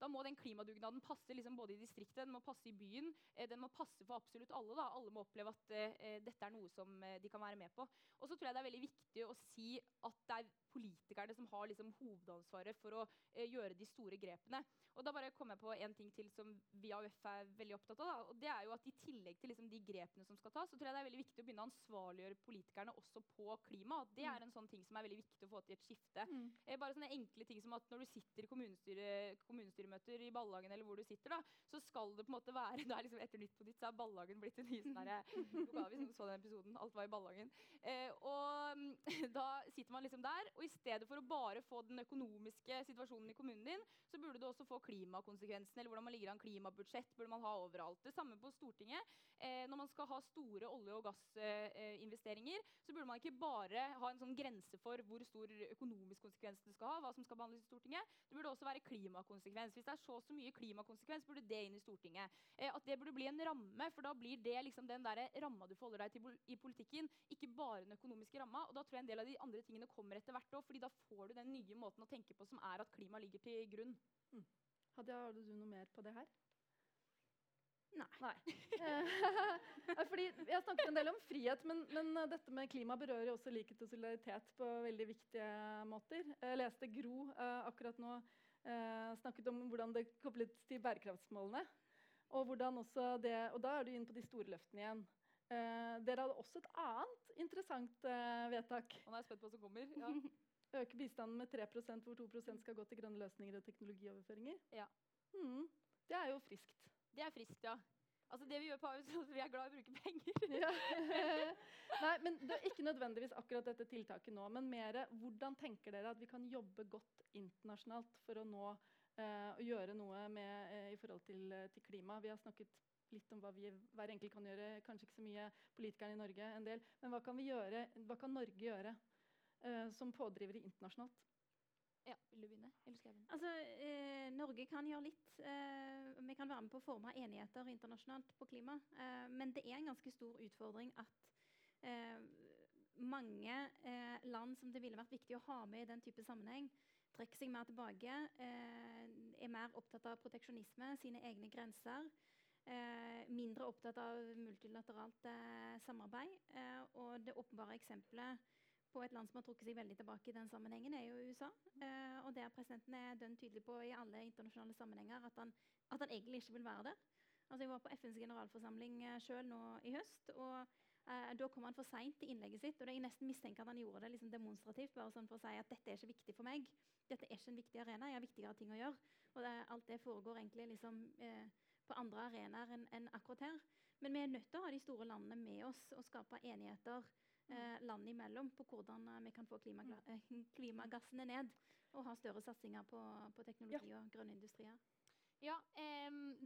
da må den klimadugnaden passe liksom både i distriktet, den må passe i byen. Eh, den må passe for absolutt alle. Da. Alle må oppleve at eh, dette er noe som eh, de kan være med på. Og så tror jeg det er veldig viktig å si at det er politikerne som har liksom, hovedansvaret for å eh, gjøre de store grepene. Og da bare kom jeg på en ting til som vi AUF er veldig opptatt av. Da. og det er jo at I tillegg til liksom, de grepene som skal tas, så tror jeg det er veldig viktig å begynne å ansvarliggjøre politikerne også på klima. Det er mm. en sånn ting som er veldig viktig å få til et skifte. Mm. Eh, bare sånne enkle ting som at Når du sitter i kommunestyre, kommunestyremøter i ballagen eller hvor du sitter, da, så skal det på en måte være da liksom Etter Nytt på Nytt så er ballagen blitt en ny sånn lokal, Hvis noen så den episoden. Alt var i ballagen. Eh, og mm, da sitter man liksom der, og i stedet for å bare få den økonomiske situasjonen i kommunen din, så burde du også få klimakonsekvensene, eller hvordan man ligger an klimabudsjett, burde man ha overalt. Det samme på Stortinget. Eh, når man skal ha store olje- og gassinvesteringer, eh, så burde man ikke bare ha en sånn grense for hvor stor økonomisk konsekvens det skal ha, hva som skal behandles i Stortinget. Det burde også være klimakonsekvens. Hvis det er så så mye klimakonsekvens, burde det inn i Stortinget. Eh, at det burde bli en ramme, for da blir det liksom den der ramma du forholder deg til i politikken, ikke bare den økonomiske ramma. Og da tror jeg en del av de andre tingene kommer etter hvert òg, fordi da får du den nye måten å tenke på som er at klima ligger til grunn. Mm. Hadia, har du noe mer på det her? Nei. Nei. Fordi Vi har snakket en del om frihet, men, men, dette med klima berører også likhet og solidaritet på veldig viktige måter. Jeg leste Gro uh, akkurat nå snakket om hvordan det koblet til bærekraftsmålene. Og, også det, og da er du inne på de store løftene igjen. Eh, dere hadde også et annet interessant vedtak. Og nå er jeg spent på hva som kommer. Ja. Øke bistanden med 3% hvor 2% skal gå til grønne løsninger og teknologioverføringer. Ja. Mm. Det er jo friskt. Det er friskt, ja. Altså det Vi gjør på Ahus, vi er glad i å bruke penger. ja. Nei, men Det er ikke nødvendigvis akkurat dette tiltaket nå, men mer hvordan tenker dere at vi kan jobbe godt internasjonalt for å nå eh, å gjøre noe med, eh, i forhold til, eh, til, klima? Vi har snakket litt om hva vi hver enkelt kan gjøre, kanskje ikke så mye politikerne i Norge, en del. Men hva kan, gjøre, hva kan Norge gjøre eh, som pådrivere internasjonalt? Ja, Vil du begynne? Eller skal jeg begynne? Altså, eh, Norge kan gjøre litt. Eh, vi kan være med på å forme enigheter internasjonalt på klima. Eh, men det er en ganske stor utfordring at eh, mange eh, land som det ville vært viktig å ha med i den type sammenheng, trekker seg mer tilbake. Eh, er mer opptatt av proteksjonisme, sine egne grenser. mindre opptatt av multilateralt samarbeid. og det åpenbare eksempelet på et land som har trukket seg veldig tilbake i den sammenhengen, er jo USA. Eh, og der presidenten er dønn tydelig på i alle internasjonale sammenhenger at han, at han, egentlig ikke vil være der. Altså, jeg var på FNs generalforsamling eh, sjøl nå i høst. og eh, Da kom han for seint til innlegget sitt. og Jeg nesten mistenker at han gjorde det liksom demonstrativt. bare sånn for å si at dette er ikke viktig for meg. Dette er ikke en viktig arena. Jeg har viktigere ting å gjøre. Og det, alt det foregår egentlig liksom, på andre arenaer enn en akkurat her. Men vi er nødt til å ha de store landene med oss og skape enigheter eh, land imellom på hvordan eh, vi kan få klimagassene ned og ha større satsinger på, på teknologi ja. og grønne industrier. Ja, em,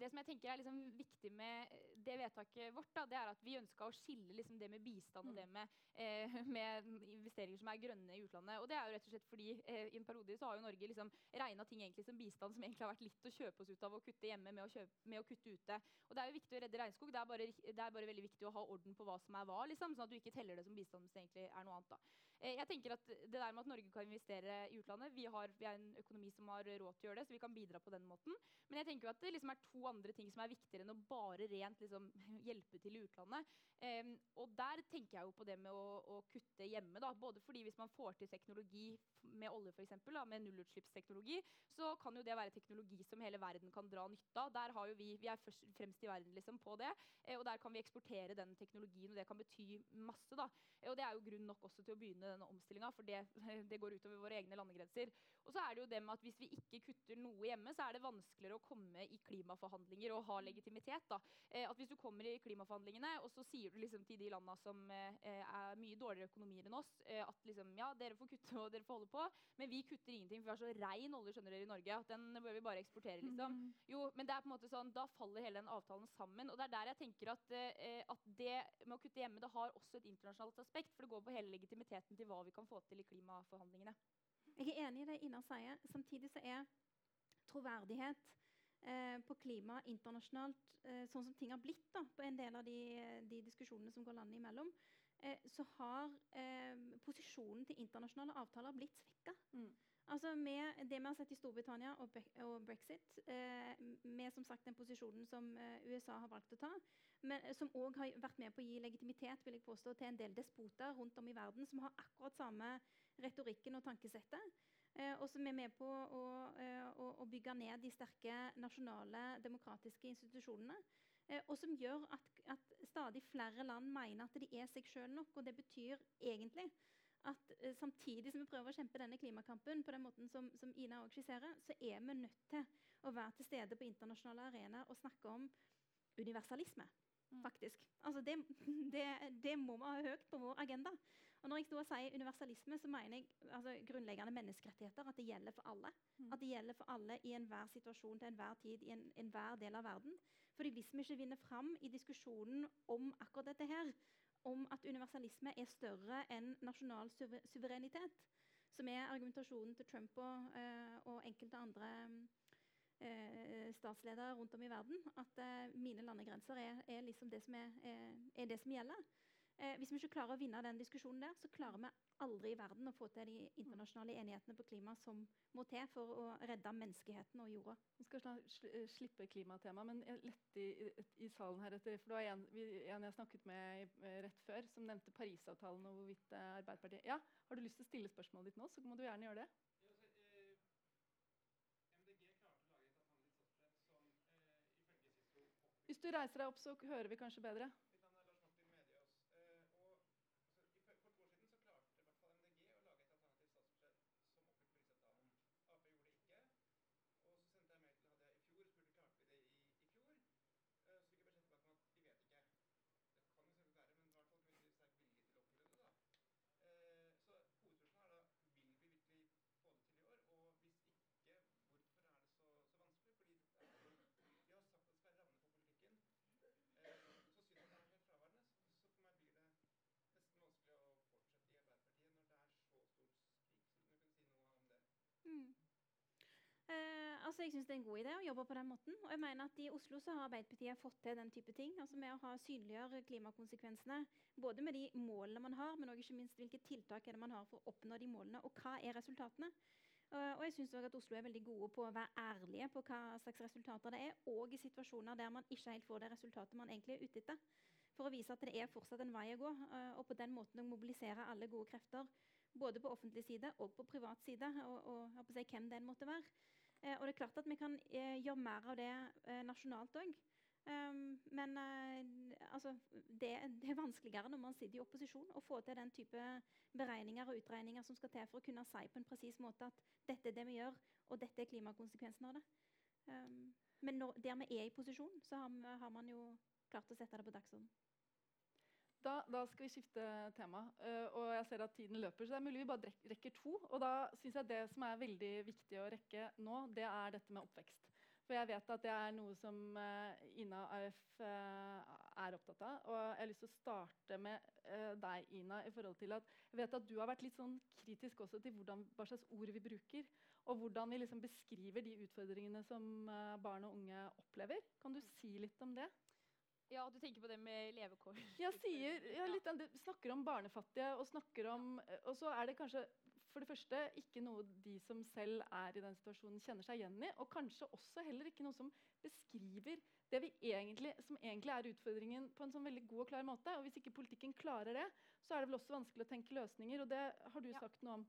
det, som jeg tenker er liksom viktig med eh, det vedtaket vårt, da, det er at vi ønska å skille liksom det med bistand og Mm. det med, eh, med investeringer som er grønne i utlandet. Og det er jo rett og slett fordi eh, i en periode så har jo Norge liksom regna ting egentlig som bistand som egentlig har vært litt å kjøpe oss ut av å kutte hjemme med å, kjøpe, med å kutte ute. Og det er jo viktig å redde regnskog. Det er, bare, det er bare veldig viktig å ha orden på hva som er hva, liksom, sånn at du ikke teller det som bistand hvis det egentlig er noe annet. da. Eh, Jeg tenker at Det der med at Norge kan investere i utlandet Vi, har, vi er en økonomi som har råd til å gjøre det, så vi kan bidra på den måten. Men jeg tenker at det liksom er to andre ting som er viktigere enn å bare rent liksom, hjelpe til i utlandet. Um, og der tenker jeg jo på det med å, å kutte hjemme. da, Både fordi hvis man får til teknologi med olje, for eksempel, med nullutslippsteknologi, så kan jo det være teknologi som hele verden kan dra nytte av. Der har jo vi, vi er først, fremst i verden liksom, på det, eh, og der kan vi eksportere den teknologien, og det kan bety masse. da. Eh, Og det er jo grunn nok også til å begynne denne omstillinga, for det, det går utover våre egne landegrenser. Og så er det jo det med at hvis vi ikke kutter noe hjemme, så er det vanskeligere å komme i klimaforhandlinger og ha legitimitet. da. Eh, at hvis du kommer i klimaforhandlingene, og så sier du liksom til de landa som eh, er mye dårligere økonomier enn oss, eh, at liksom, ja, dere får kutte og dere får holde på, men vi kutter ingenting, for vi har så rein olje skjønner dere, i Norge, at den bør vi bare eksportere. liksom. Mm. Jo, men det er på en måte sånn, da faller hele den avtalen sammen. Og det er der jeg tenker at, eh, at det med å kutte hjemme det har også et internasjonalt aspekt. For det går på hele legitimiteten til hva vi kan få til i klimaforhandlingene. Jeg er enig i det Inar sier. Samtidig så er troverdighet eh, på klima internasjonalt, eh, sånn som ting har blitt da, på en del av de, de diskusjonene som går landene imellom, eh, så har eh, posisjonen til internasjonale avtaler blitt svekka. Mm. Altså med det vi har sett i Storbritannia og, og brexit, eh, med som sagt den posisjonen som eh, USA har valgt å ta, men eh, som òg har vært med på å gi legitimitet vil jeg påstå, til en del despoter rundt om i verden som har akkurat samme retorikken og tankesettet. Eh, og som er med på å, eh, å, å bygge ned de sterke nasjonale demokratiske institusjonene. Eh, og som gjør at, at stadig flere land mener at de er seg sjøl nok. Og det betyr egentlig at eh, samtidig som vi prøver å kjempe denne klimakampen på den måten som, som Ina også skisserer, så er vi nødt til å være til stede på internasjonale arenaer og snakke om universalisme. Mm. faktisk. Altså det, det, det må vi ha høyt på vår agenda. Og når jeg står og sier universalisme, så mener jeg altså, grunnleggende menneskerettigheter. At det gjelder for alle. Mm. At det gjelder for alle i enhver situasjon til enhver tid i en, enhver del av verden. Fordi hvis vi ikke vinner fram i diskusjonen om akkurat dette her, om at universalisme er større enn nasjonal suverenitet, som er argumentasjonen til Trump og, uh, og enkelte andre uh, statsledere rundt om i verden, at uh, mine landegrenser er, er liksom det som, er, er, det som gjelder. Eh, hvis vi ikke klarer å vinne den diskusjonen der, så klarer vi aldri i verden å få til de internasjonale enighetene på klima som må til for å redde menneskeheten og jorda. Vi skal eh, slippe klimatema, men jeg lette i, i, salen her etter For det var en, en jeg snakket med eh, rett før, som nevnte Parisavtalen og hvorvidt eh, Arbeiderpartiet Ja, har du lyst til å stille spørsmålet ditt nå, så må du gjerne gjøre det. Hvis du reiser deg opp, så hører vi kanskje bedre. Mm. Eh, altså jeg synes Det er en god idé å jobbe på den måten. og jeg mener at I Oslo så har Arbeiderpartiet fått til den type ting. altså Med å ha synliggjøre klimakonsekvensene. Både med de målene man har, men også ikke minst hvilke tiltak er det man har for å oppnå de målene. Og hva er resultatene. Eh, og jeg også at Oslo er veldig gode på å være ærlige på hva slags resultater det er. Og i situasjoner der man ikke helt får det resultatet man egentlig er ute etter. For å vise at det er fortsatt en vei å gå. eh, og på den måten å mobilisere alle gode krefter både på offentlig side og på privat side, og, og å si, hvem den måtte være. Eh, og det er klart at vi kan eh, gjøre mer av det eh, nasjonalt òg. Um, men uh, altså, det, det er vanskeligere når man sitter i opposisjon, å få til den type beregninger og utregninger som skal til for å kunne si på en presis måte at dette er det vi gjør, og dette er klimakonsekvensen av det. Um, men når, der vi er i posisjon, så har, har man jo klart å sette det på dagsordenen. Da, da skal vi skifte tema. Uh, og jeg ser at tiden løper, så det er mulig vi bare rekker to. Og da syns jeg det som er veldig viktig å rekke nå, det er dette med oppvekst. For jeg vet at det er noe som uh, Ina AF uh, er opptatt av. Og jeg har lyst til å starte med deg, Ina. i forhold til at Jeg vet at du har vært litt sånn kritisk også til hvordan, hva slags ord vi bruker. Og hvordan vi liksom beskriver de utfordringene som barn og unge opplever. Kan du si litt om det? Ja, du tenker på det med levekår? Jeg sier, ja, litt, snakker om barnefattige, og snakker om Og så er det kanskje for det første ikke noe de som selv er i den situasjonen, kjenner seg igjen i. Og kanskje også heller ikke noe som beskriver det vi egentlig, som egentlig er utfordringen på en sånn veldig god og klar måte. Og hvis ikke politikken klarer det, så er det vel også vanskelig å tenke løsninger. Og det har du ja. sagt noe om.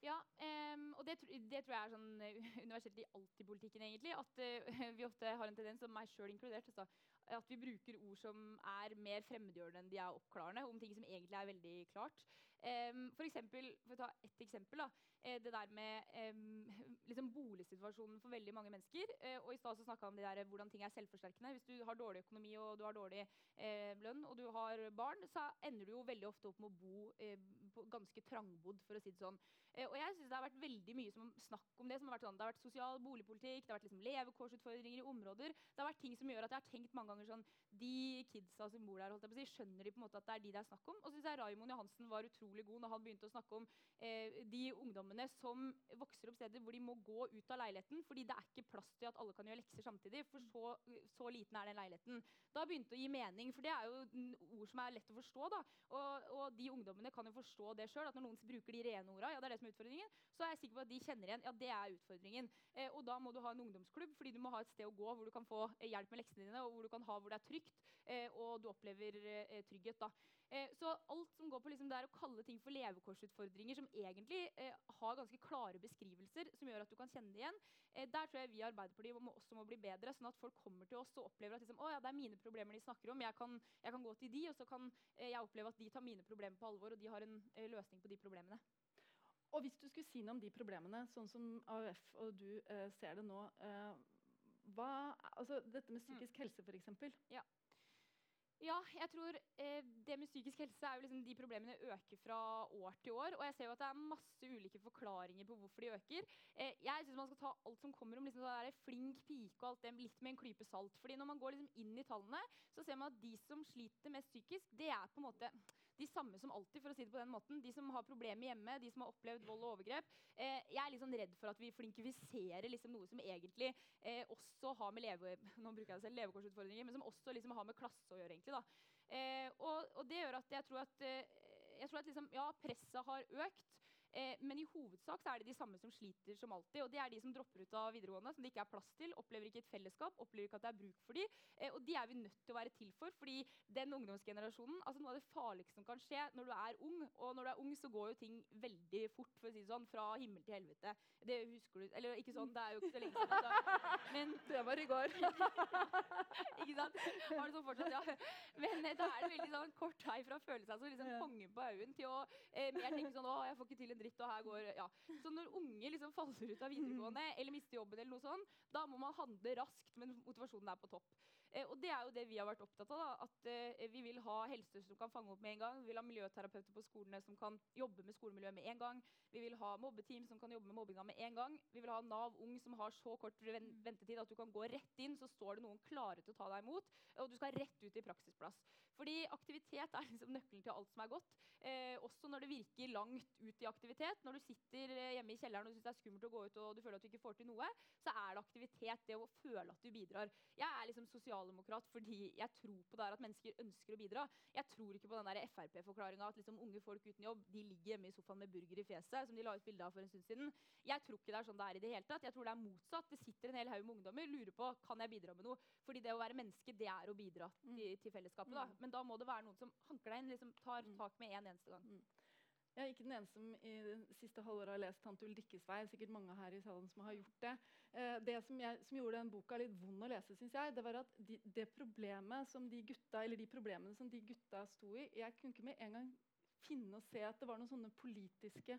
Ja, um, og det, det, tror jeg er sånn universelt i alt i politikken, egentlig. At uh, vi ofte har en tendens, og meg sjøl inkludert, altså, at vi bruker ord som er mer fremmedgjørende enn de er oppklarende, om ting som egentlig er veldig klart. Um, for, eksempel, for å ta ett eksempel. Da, eh, det der med um, liksom boligsituasjonen for veldig mange mennesker. Uh, og I stad snakka om det der, hvordan ting er selvforsterkende. Hvis du har dårlig økonomi og du har dårlig uh, lønn og du har barn, så ender du jo veldig ofte opp med å bo uh, ganske trangbodd, for å si det sånn. Og jeg synes Det har vært veldig mye som snakk om det. som har vært sånn, Det har vært sosial boligpolitikk, det har vært liksom levekårsutfordringer i områder. Det har vært ting som gjør at jeg har tenkt mange ganger sånn De kidsa som bor der, holdt jeg på å si, skjønner de på en måte at det er de det er snakk om? Og så syns jeg Raymond Johansen var utrolig god når han begynte å snakke om eh, de ungdommene som vokser opp steder hvor de må gå ut av leiligheten fordi det er ikke plass til at alle kan gjøre lekser samtidig. For så, så liten er den leiligheten. Da begynte det å gi mening, for det er jo ord som er lett å forstå. da. Og, og de ungdommene kan jo forstå det sjøl, at når noen bruker de rene orda, ja, det er det som er utfordringen, så er jeg sikker på at de kjenner igjen ja, det er utfordringen. Eh, og da må du ha en ungdomsklubb, fordi du må ha et sted å gå hvor du kan få eh, hjelp med leksene dine, og hvor du kan ha hvor det er trygt, eh, og du opplever eh, trygghet. da. Eh, så alt som går på liksom det å kalle ting for levekårsutfordringer, som egentlig eh, har ganske klare beskrivelser som gjør at du kan kjenne det igjen, eh, der tror jeg vi i Arbeiderpartiet må, også må bli bedre, sånn at folk kommer til oss og opplever at liksom, ja, det er mine problemer de snakker om, jeg kan, jeg kan gå til de, og så kan eh, jeg oppleve at de tar mine problemer på alvor, og de har en eh, løsning på de problemene. Og hvis du skulle si noe om de problemene, sånn som AUF og du eh, ser det nå hva, altså Dette med psykisk mm. helse, f.eks. Ja. Ja, jeg tror eh, det med psykisk helse er jo liksom de problemene øker fra år til år. Og jeg ser jo at det er masse ulike forklaringer på hvorfor de øker. Eh, jeg syns man skal ta alt som kommer om liksom sånn flink pike og alt det litt med en klype salt. Fordi når man går liksom inn i tallene, så ser man at de som sliter mest psykisk, det er på en måte de samme som alltid, for å si det på den måten. De som har problemer hjemme, de som har opplevd vold og overgrep. Eh, jeg er liksom redd for at vi flinkifiserer liksom noe som egentlig eh, også har med leve, nå bruker jeg selv, levekårsutfordringer, men som også liksom har med klasse å gjøre. egentlig da. Eh, og, og, det gjør at jeg tror at, eh, jeg tror at liksom, ja, presset har økt. Eh, men i hovedsak så er det de samme som sliter som alltid. Og det er de som dropper ut av videregående, som det ikke er plass til. Opplever ikke et fellesskap, opplever ikke at det er bruk for dem. Eh, og de er vi nødt til å være til for. fordi den ungdomsgenerasjonen, altså noe av det farligste som kan skje når du er ung, og når du er ung, så går jo ting veldig fort, for å si det sånn, fra himmel til helvete. Det husker du Eller ikke sånn, det er jo ikke så lenge siden. Altså. Men, det var i går. ikke sant? Har det sånn fortsatt, ja. Men eh, da er det veldig sånn kort vei fra å føle seg som liksom, kongen på haugen til å eh, mer tenke sånn Å, jeg får ikke til en dritt, og her går Ja. Så når unge liksom faller ut av videregående eller mister jobben, eller noe sånt, da må man handle raskt, men motivasjonen er på topp. Eh, og det er jo det vi har vært opptatt av. Da, at eh, Vi vil ha helsesøstre som kan fange opp med en gang. Vi vil ha miljøterapeuter på skolene som kan jobbe med skolemiljøet med en gang. Vi vil ha mobbeteam som kan jobbe med mobbinga med en gang. Vi vil ha Nav Ung som har så kort ventetid at du kan gå rett inn, så står det noen klare til å ta deg imot, og du skal rett ut i praksisplass. Fordi aktivitet er liksom nøkkelen til alt som er godt. Eh, også når det virker langt ut i aktivitet. Når du sitter eh, hjemme i kjelleren og syns det er skummelt å gå ut og du føler at du ikke får til noe, så er det aktivitet, det å føle at du bidrar. Jeg er liksom sosialdemokrat fordi jeg tror på det at mennesker ønsker å bidra. Jeg tror ikke på den Frp-forklaringa at liksom unge folk uten jobb de ligger hjemme i sofaen med burger i fjeset, som de la ut bilde av for en stund siden. Jeg tror ikke det er sånn det er i det hele tatt. Jeg tror det er motsatt. Det sitter en hel haug med ungdommer lurer på kan jeg bidra med noe. Fordi det å være menneske, det er å bidra mm. til, til fellesskapet. da. Men da må det være noen som hanker deg inn, liksom tar mm. tak med en eneste gang. Jeg er ikke den eneste som i det siste halvåret har lest 'Tante Ulrikkes vei'. sikkert mange her i salen som har gjort Det eh, Det som, jeg, som, gjorde den boka litt vond å lese, synes jeg, det var at de, det problemet som de gutta, eller de problemene som de gutta sto i Jeg kunne ikke med en gang finne og se at det var noen sånne politiske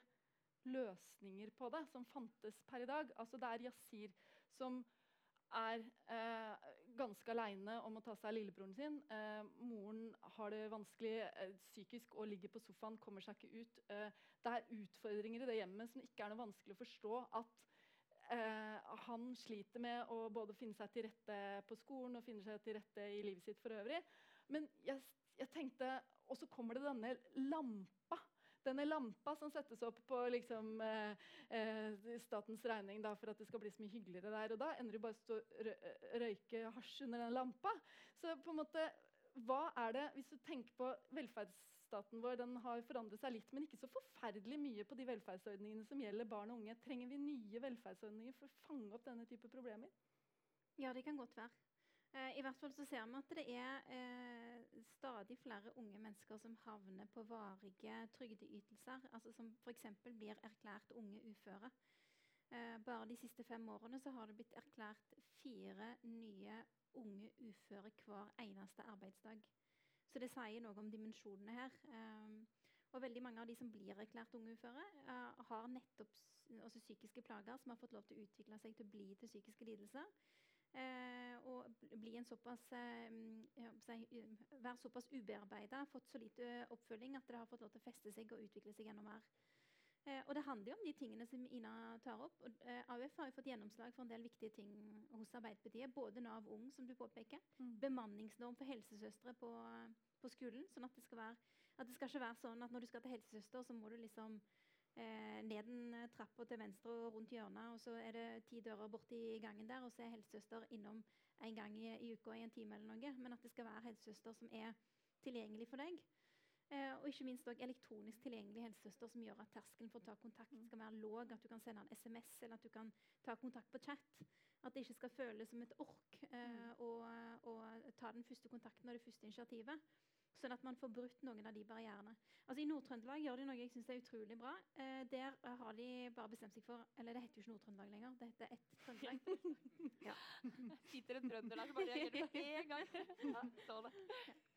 løsninger på det som fantes per i dag. Altså Det er Yasir som er eh, ganske aleine om å ta seg av lillebroren sin. Eh, moren har det vanskelig eh, psykisk og ligger på sofaen, kommer seg ikke ut. Eh, det er utfordringer i det hjemmet som ikke er noe vanskelig å forstå at eh, han sliter med å både finne seg til rette på skolen og finne seg til rette i livet sitt for øvrig. Men jeg, jeg tenkte Og så kommer det denne lampa. Denne lampa som settes opp på liksom, eh, eh, statens regning da, for at det skal bli så mye hyggeligere der. Og da ender du bare å røyke hasj under den lampa. Så på en måte, hva er det, hvis du tenker på velferdsstaten vår, den har forandret seg litt, men ikke så forferdelig mye på de velferdsordningene som gjelder barn og unge. Trenger vi nye velferdsordninger for å fange opp denne type problemer? Ja, det kan godt være. Eh, I hvert fall så ser vi at det er eh, stadig flere unge mennesker som havner på varige trygdeytelser. Altså som f.eks. blir erklært unge uføre. Eh, bare de siste fem årene så har det blitt erklært fire nye unge uføre hver eneste arbeidsdag. Så det sier noe om dimensjonene her. Um, og veldig mange av de som blir erklært unge uføre, uh, har nettopp altså psykiske plager som har fått lov til å utvikle seg til å bli til psykiske lidelser. Uh, og bli en såpass, uh, være såpass ubearbeida, fått så lite oppfølging at det har fått lov til å feste seg og utvikle seg enda mer. Eh, og det handler jo om de tingene som Ina tar opp. Og, eh, AUF har jo fått gjennomslag for en del viktige ting hos Arbeiderpartiet. Både Nav Ung, som du påpeker. Mm. Bemanningsnorm for helsesøstre på, på, skolen. sånn at det, skal være, at det skal ikke være sånn at når du skal til helsesøster, så må du liksom eh, ned den trappa til venstre og rundt hjørnet, og så er det ti dører borti gangen der, og så er helsesøster innom en gang i, i uka i en time eller noe. Men at det skal være helsesøster som er tilgjengelig for deg. Eh, og ikke minst også elektronisk tilgjengelig helsesøster som gjør at terskelen for å ta kontakt skal være låg. At du kan sende en SMS eller at du kan ta kontakt på chat. At det ikke skal føles som et ork eh, å, å, ta den første kontakten og det første initiativet. Sånn at man får brutt noen av de barrierene. Altså I Nord-Trøndelag gjør de noe jeg syns er utrolig bra. Eh, der har de bare bestemt seg for Eller det heter jo ikke Nord-Trøndelag lenger. Det heter ett Trøndelag. ja. Sitter en trønder der som bare reagerer på én gang.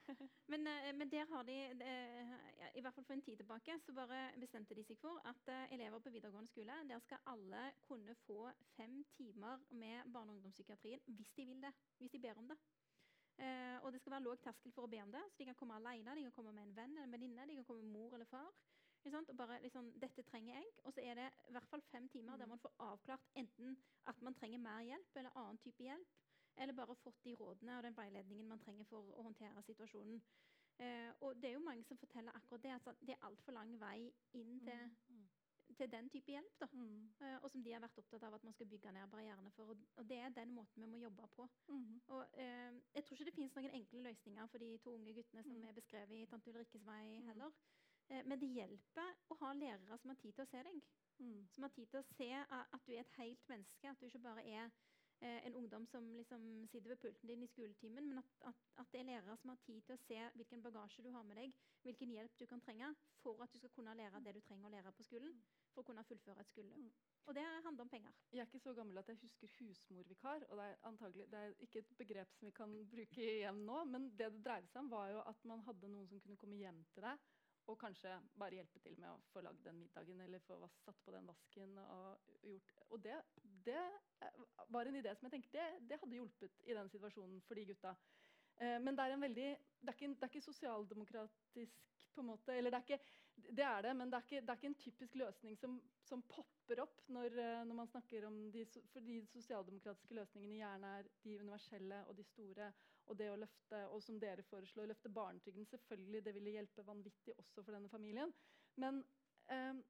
Ja, det. men, eh, men, der har de, eh, ja, i hvert fall for en tid tilbake, så bare bestemte de seg for at uh, elever på videregående skole der skal alle kunne få fem timer med barne- og ungdomspsykiatrien hvis de vil det. Hvis de ber om det. Uh, og det skal være låg terskel for å be om det, så de kan komme alene, de kan komme med en venn eller en venninne, de kan komme med mor eller far. Og bare liksom, Dette trenger jeg. Og så er det i hvert fall fem timer der mm. man får avklart enten at man trenger mer hjelp eller annen type hjelp eller bare fått de rådene og den veiledningen man trenger for å håndtere situasjonen. Eh, og det er jo mange som forteller akkurat det, at det er altfor lang vei inn til, mm. til den type hjelp. Da. Mm. Eh, og som de har vært opptatt av at man skal bygge ned barrierene for. Og, det er den måten vi må jobbe på. Mm. Og eh, Jeg tror ikke det finnes noen enkle løsninger for de to unge guttene som mm. er beskrevet i Tante Ulrikkes vei mm. heller. Eh, men det hjelper å ha lærere som har tid til å se deg. Mm. Som har tid til å se at du er et helt menneske, at du ikke bare er en ungdom som liksom sitter ved pulten din i skoletimen, men at, at, at, det er lærere som har tid til å se hvilken bagasje du har med deg, hvilken hjelp du kan trenge for at du skal kunne lære det du trenger å lære på skolen. For å kunne fullføre et skoleløp. Mm. Og det handler om penger. Jeg er ikke så gammel at jeg husker husmorvikar. og Det er antagelig, det er ikke et begrep som vi kan bruke igjen nå, men det det dreide seg om, var jo at man hadde noen som kunne komme hjem til deg og kanskje bare hjelpe til med å få lagd den middagen eller få satt på den vasken. Og, gjort. og det, det, var en idé som jeg tenkte det, det hadde hjulpet i den situasjonen for de gutta. Eh, men det er, veldig, det er, ikke, det er ikke sosialdemokratisk på en måte, eller det er ikke, det er det, men det er ikke, det er ikke en typisk løsning som, som popper opp når, eh, når, man snakker om de, for de sosialdemokratiske løsningene gjerne er de universelle og de store og det å løfte, og som dere foreslår, løfte barnetrygden. Selvfølgelig, det ville hjelpe vanvittig også for denne familien. Men eh,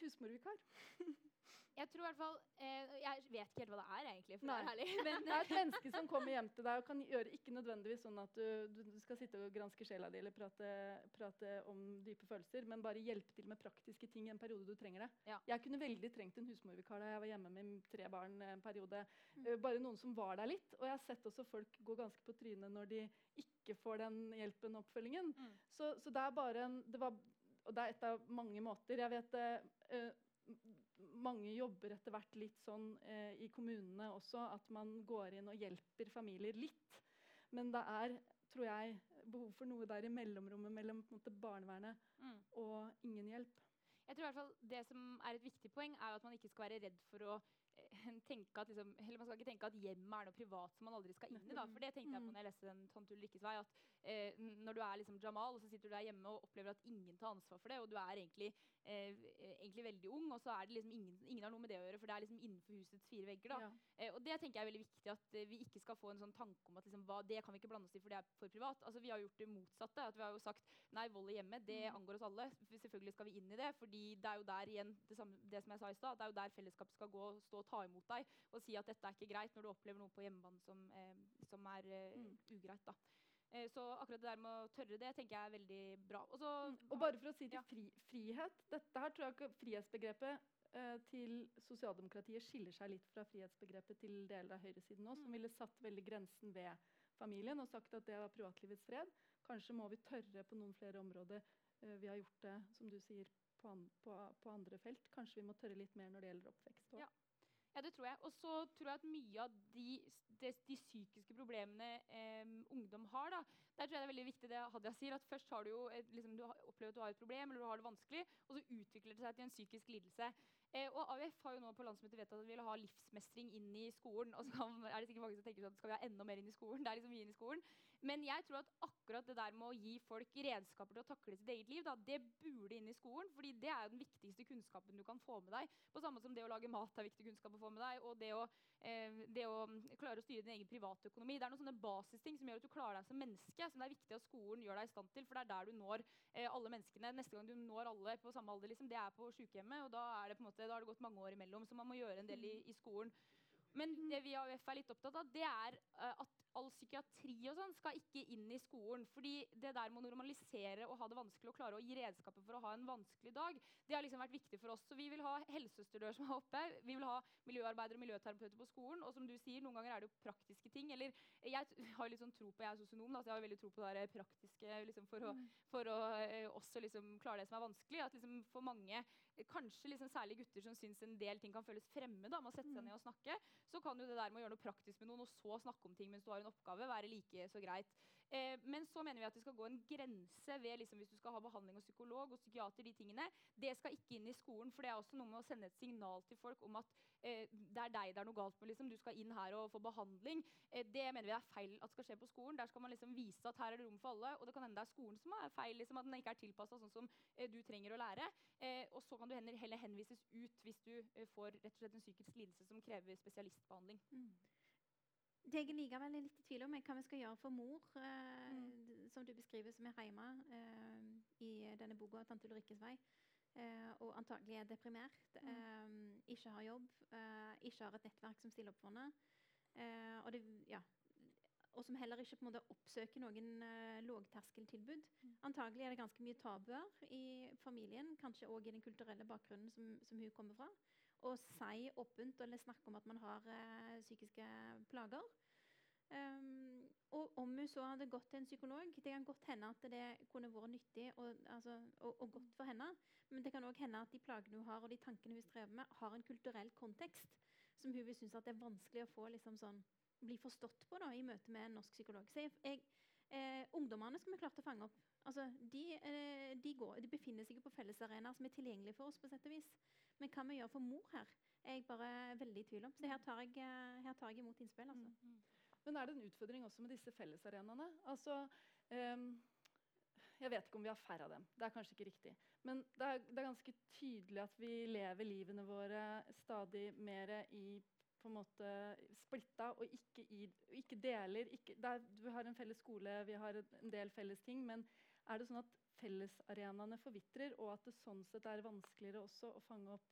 husmorvikar Jeg tror i hvert fall eh, Jeg vet ikke helt hva det er, egentlig. for Nei. Det, er Men, det er et menneske som kommer hjem til deg og kan gjøre ikke nødvendigvis sånn at du, du skal sitte og granske sjela di eller prate, prate, om dype følelser, men bare hjelpe til med praktiske ting i en periode du trenger det. Ja. Jeg kunne veldig trengt en husmorvikar da jeg var hjemme med tre barn en periode. Mm. Uh, bare noen som var der litt. Og jeg har sett også folk gå ganske på trynet når de ikke får den hjelpen og oppfølgingen. Mm. Så, så, det er bare en det var, Og det er et av mange måter. Jeg vet uh, mange jobber etter hvert litt sånn eh, i kommunene også, at man går inn og hjelper familier litt. Men det er, tror jeg, behov for noe der i mellomrommet mellom måte, barnevernet mm. og ingen hjelp. Jeg tror i hvert fall Det som er et viktig poeng, er at man ikke skal være redd for å eh, tenke at liksom, eller man skal ikke tenke at hjemmet er noe privat som man aldri skal inn i. da, for det tenkte jeg på Mm. når jeg leste den Tante Ulrikkes vei. at eh, Når du er liksom Jamal, og så sitter du der hjemme og opplever at ingen tar ansvar for det, og du er egentlig, eh, egentlig veldig ung, og så er det liksom ingen, ingen har noe med det å gjøre, for det er liksom innenfor husets fire vegger. da. Ja. Eh, og det tenker jeg er veldig viktig, at eh, vi ikke skal få en sånn tanke om at liksom, hva, det kan vi ikke blande oss i, for det er for privat. Altså, Vi har gjort det motsatte. at Vi har jo sagt nei, vold i hjemmet, det Mm. angår oss alle. Selvfølgelig skal vi inn i det, fordi det er jo der igjen, det, samme, det som jeg sa i stad, det er jo der fellesskapet skal gå og stå og ta imot deg og si at dette er ikke greit når du opplever noe på hjemmebane som, eh, som er eh, Mm. ugreit. da. Eh, så akkurat det der med å tørre det, tenker jeg er veldig bra. Og så Mm, Og bare for å si til Ja. fri, frihet Dette her tror jeg ikke frihetsbegrepet eh, til sosialdemokratiet skiller seg litt fra frihetsbegrepet til deler av høyresiden nå, som Mm. ville satt veldig grensen ved familien og sagt at det var privatlivets fred. Kanskje må vi tørre på noen flere områder. Eh, vi har gjort det, som du sier, på, an, på, på andre felt. Kanskje vi må tørre litt mer når det gjelder oppvekst. også. Ja. Ja, det tror jeg. Og så tror jeg at mye av de, de, de psykiske problemene eh, ungdom har, da, der tror jeg det er veldig viktig det Hadia sier, at først har du jo et, liksom, du opplever at du har et problem, eller du har det vanskelig, og så utvikler det seg til en psykisk lidelse. Eh, og AUF har jo nå på landsmøtet vedtatt at vi vil ha livsmestring inn i skolen. Og så er det sikkert mange som tenker at skal vi ha enda mer inn i skolen? Det er liksom mye inn i skolen. Men jeg tror at akkurat det der med å gi folk redskaper til å takle sitt eget liv, da, det burde inn i skolen. fordi det er jo den viktigste kunnskapen du kan få med deg. På samme som det å lage mat er viktig kunnskap å få med deg. Og det å, eh, det å mm, klare å styre din egen privatøkonomi. Det er noen sånne basisting som gjør at du klarer deg som menneske, som det er viktig at skolen gjør deg i stand til. For det er der du når eh, alle menneskene. Neste gang du når alle på samme alder, liksom, det er på sykehjemmet. Og da, er det på en måte, da har det gått mange år imellom, så man må gjøre en del i, i skolen. Men det vi i AUF er litt opptatt av, det er eh, at all psykiatri og sånn skal ikke inn i skolen. Fordi det der med å normalisere og ha det vanskelig og klare å gi redskaper for å ha en vanskelig dag, det har liksom vært viktig for oss. Så vi vil ha helsestudører som er oppe, vi vil ha miljøarbeidere og miljøterapeuter på skolen. Og som du sier, noen ganger er det jo praktiske ting. Eller jeg har litt sånn tro på, jeg er sosionom, så jeg har veldig tro på det der praktiske liksom, for å, for å eh, også liksom klare det som er vanskelig. At liksom for mange, kanskje liksom særlig gutter som syns en del ting kan føles fremmed, da, med å sette seg Mm. ned og snakke, så kan jo det der med å gjøre noe praktisk med noen, og så snakke om ting mens du har en oppgave, være like så greit. Eh, men så mener vi at det skal gå en grense ved liksom, hvis du skal ha behandling og psykolog og psykiater, de tingene. Det skal ikke inn i skolen, for det er også noe med å sende et signal til folk om at eh, det er deg det er noe galt med. Liksom. Du skal inn her og få behandling. Eh, det mener vi er feil at skal skje på skolen. Der skal man liksom vise at her er det rom for alle. Og det kan hende det er skolen som er feil, liksom, at den ikke er tilpassa sånn som eh, du trenger å lære. Eh, og så kan du heller, henvises ut hvis du eh, får rett og slett en psykisk lidelse som krever spesialistbehandling. Mm. Det jeg likevel er litt i tvil om, er hva vi skal gjøre for mor, eh, mm. som du beskriver, som er hjemme eh, i denne boka 'Tante Ulrikkes vei', og antagelig er deprimert, eh, ikke har jobb, eh, ikke har et nettverk som stiller opp for henne, eh, og, det, ja, og som heller ikke på en måte oppsøker noen eh, lågterskeltilbud. Mm. Antagelig er det ganske mye tabuer i familien, kanskje òg i den kulturelle bakgrunnen som, som hun kommer fra å si åpent eller snakke om at man har eh, psykiske plager. Um, og om hun så hadde gått til en psykolog Det kan godt hende at det kunne vært nyttig og, altså, og, og godt for henne. Men det kan òg hende at de plagene hun har og de tankene hun strever med, har en kulturell kontekst som hun vil synes at det er vanskelig å få liksom sånn, bli forstått på da, i møte med en norsk psykolog. Så jeg, jeg, eh, Ungdommene skal vi klare å fange opp. Altså, de, eh, de, går, de befinner seg på fellesarenaer som er tilgjengelige for oss. på sett og vis. Men hva vi gjør for mor her, er jeg bare veldig i tvil om. Så her tar jeg, eh, her tar jeg imot innspill. altså. Mm. Men er det en utfordring også med disse fellesarenaene? Altså, um, jeg vet ikke om vi har færre av dem. Det er kanskje ikke riktig. Men det er, det er ganske tydelig at vi lever livene våre stadig mer i på en måte splitta og ikke, i, ikke deler. Ikke, det er, vi har en felles skole, vi har en del felles ting. Men er det sånn at fellesarenaene forvitrer, og at det sånn sett er vanskeligere også å fange opp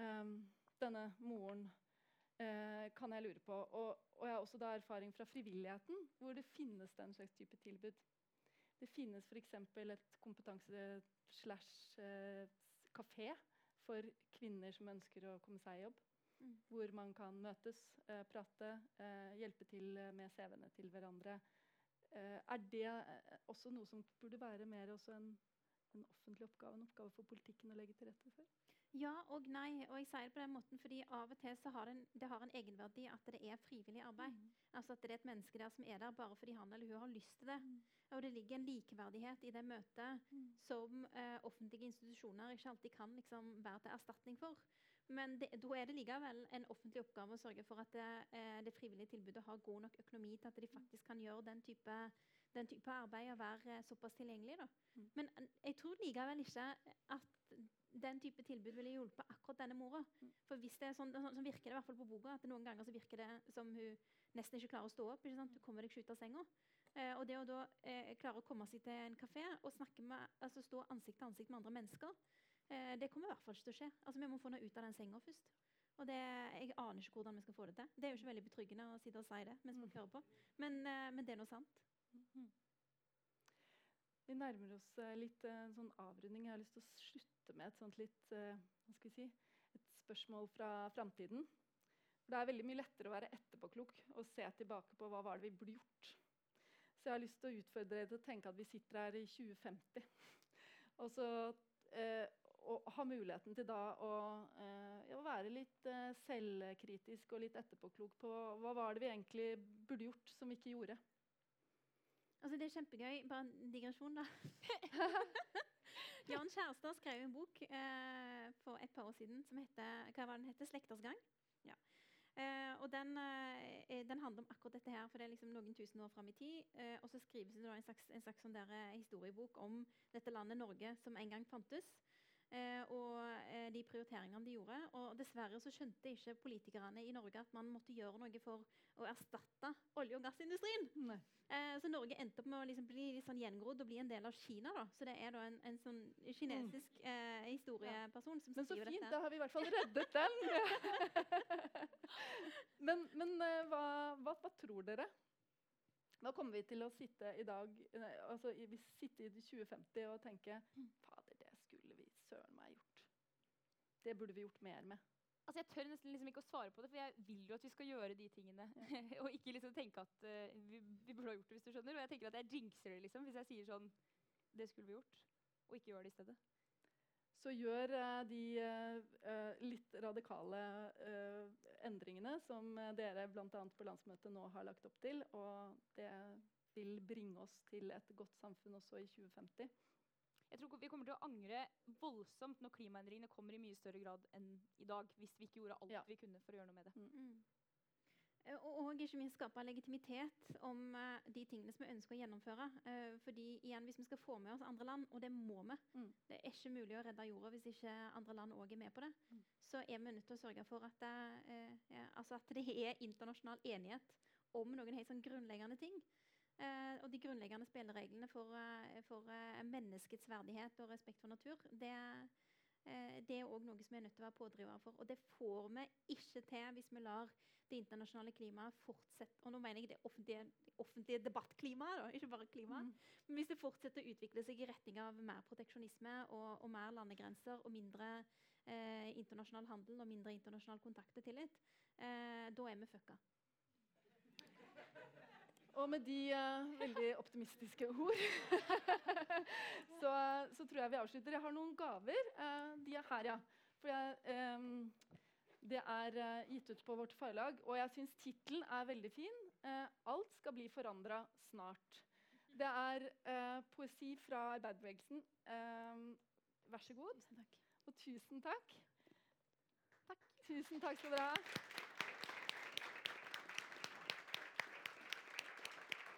um, denne moren? Eh, kan jeg lure på. Og, og jeg har også erfaring fra frivilligheten, hvor det finnes den slags type tilbud. Det finnes f.eks. et kompetanse-slash-kafé for kvinner som ønsker å komme seg i jobb. Mm. Hvor man kan møtes, eh, prate, eh, hjelpe til eh, med CV-ene til hverandre. Eh, er det eh, også noe som burde være mer også en, en offentlig oppgave, en oppgave for politikken å legge til rette for? Ja og nei. Og jeg sier det på den måten fordi av og til så har en, det har en egenverdi at det er frivillig arbeid. Altså at det er et menneske der som er der bare fordi han eller hun har lyst til det. Og det ligger en likeverdighet i det møtet Mm. som eh, offentlige institusjoner ikke alltid kan liksom, være til erstatning for. Men det, da er det likevel en offentlig oppgave å sørge for at det, eh, det frivillige tilbudet har god nok økonomi til at de faktisk kan gjøre den type, den type arbeid og være eh, såpass tilgjengelig. Da. Mm. Men eh, jeg tror likevel ikke at den type tilbud ville hjulpet akkurat denne mora. Mm. For hvis det er sånn, sånn, sånn virker det i hvert fall på boka, at noen ganger så virker det som hun nesten ikke klarer å stå opp. ikke sant? Du kommer deg ikke ut av senga. Eh, og det å da eh, klare å komme seg til en kafé og snakke med, altså stå ansikt til ansikt med andre mennesker, eh, det kommer i hvert fall ikke til å skje. Altså Vi må få henne ut av den senga først. Og det, Jeg aner ikke hvordan vi skal få det til. Det er jo ikke veldig betryggende å sitte og si det mens folk Mm. hører på. Men, eh, men det er nå sant. Vi nærmer oss eh, litt en sånn avrunding. Jeg har lyst til å slutte med et sånt litt eh, hva skal vi si, et spørsmål fra framtiden. Det er veldig mye lettere å være etterpåklok og se tilbake på hva var det vi burde gjort. Så jeg har lyst til å utfordre dere til å tenke at vi sitter her i 2050. Og så eh, og ha muligheten til da å, eh, ja, være litt eh, selvkritisk og litt etterpåklok på hva var det vi egentlig burde gjort som vi ikke gjorde. Altså Det er kjempegøy. Bare en digresjon, da. Jan Kjærstad skrev en bok eh, for et par år siden som heter hva den heter? 'Slekters gang'. Ja. Eh, og den, eh, den handler om akkurat dette her, for det er liksom noen tusen år fram i tid. Eh, og så skrives det en slags, en slags sånn eh, historiebok om dette landet Norge som en gang fantes. Eh, og eh, de prioriteringene de gjorde. Og dessverre så skjønte ikke politikerne i Norge at man måtte gjøre noe for å erstatte olje- og gassindustrien. Nei. Eh, så Norge endte opp med å liksom bli litt sånn gjengrodd og bli en del av Kina. da. Så det er da en, en sånn kinesisk eh, historieperson som Mm. Men så fint, dette. da har vi i hvert fall reddet den. men men hva, hva, hva tror dere? Hva kommer vi til å sitte i dag, altså sitter i 2050 og tenke Fader, det skulle vi søren meg gjort. Det burde vi gjort mer med. Altså, Jeg tør nesten liksom ikke å svare på det, for jeg vil jo at vi skal gjøre de tingene. og ikke liksom tenke at uh, vi, vi burde ha gjort det, hvis du skjønner. Og jeg tenker at jeg jinxer det liksom, hvis jeg sier sånn Det skulle vi gjort. Og ikke gjør det i stedet. Så gjør uh, de eh, litt radikale endringene som dere bl.a. på landsmøtet nå har lagt opp til. Og det vil bringe oss til et godt samfunn også i 2050. Jeg tror vi kommer til å angre voldsomt når klimaendringene kommer i mye større grad enn i dag. Hvis vi ikke gjorde alt Ja. vi kunne for å gjøre noe med det. Mm. Eh, Og, ikke minst skape legitimitet om eh, de tingene som vi ønsker å gjennomføre. Eh, fordi igjen, Hvis vi skal få med oss andre land, og det må vi Mm. Det er ikke mulig å redde jorda hvis ikke andre land òg er med på det. Mm. Så er vi nødt til å sørge for at det, altså at det er internasjonal enighet om noen helt sånn grunnleggende ting. Eh, og de grunnleggende spillereglene for, eh, for eh, menneskets verdighet og respekt for natur, det, eh, det er òg noe som vi er nødt til å være pådrivere for. Og det får vi ikke til hvis vi lar det internasjonale klimaet fortsette Og nå mener jeg det offentlige, offentlige debattklimaet, da, ikke bare klimaet. Mm. Men hvis det fortsetter å utvikle seg i retning av mer proteksjonisme og, og mer landegrenser og mindre eh, internasjonal handel og mindre internasjonal kontakt og tillit, eh, da er vi fucka. Og med de uh, veldig optimistiske ord så, så tror jeg vi avslutter. Jeg har noen gaver. Uh, de er her, ja. For jeg, um, det er uh, gitt ut på vårt forlag, og jeg syns tittelen er veldig fin. 'Alt skal bli forandra snart'. Det er poesi fra arbeiderbevegelsen. Vær så god. Tusen takk. Og tusen takk. Tusen takk skal dere ha.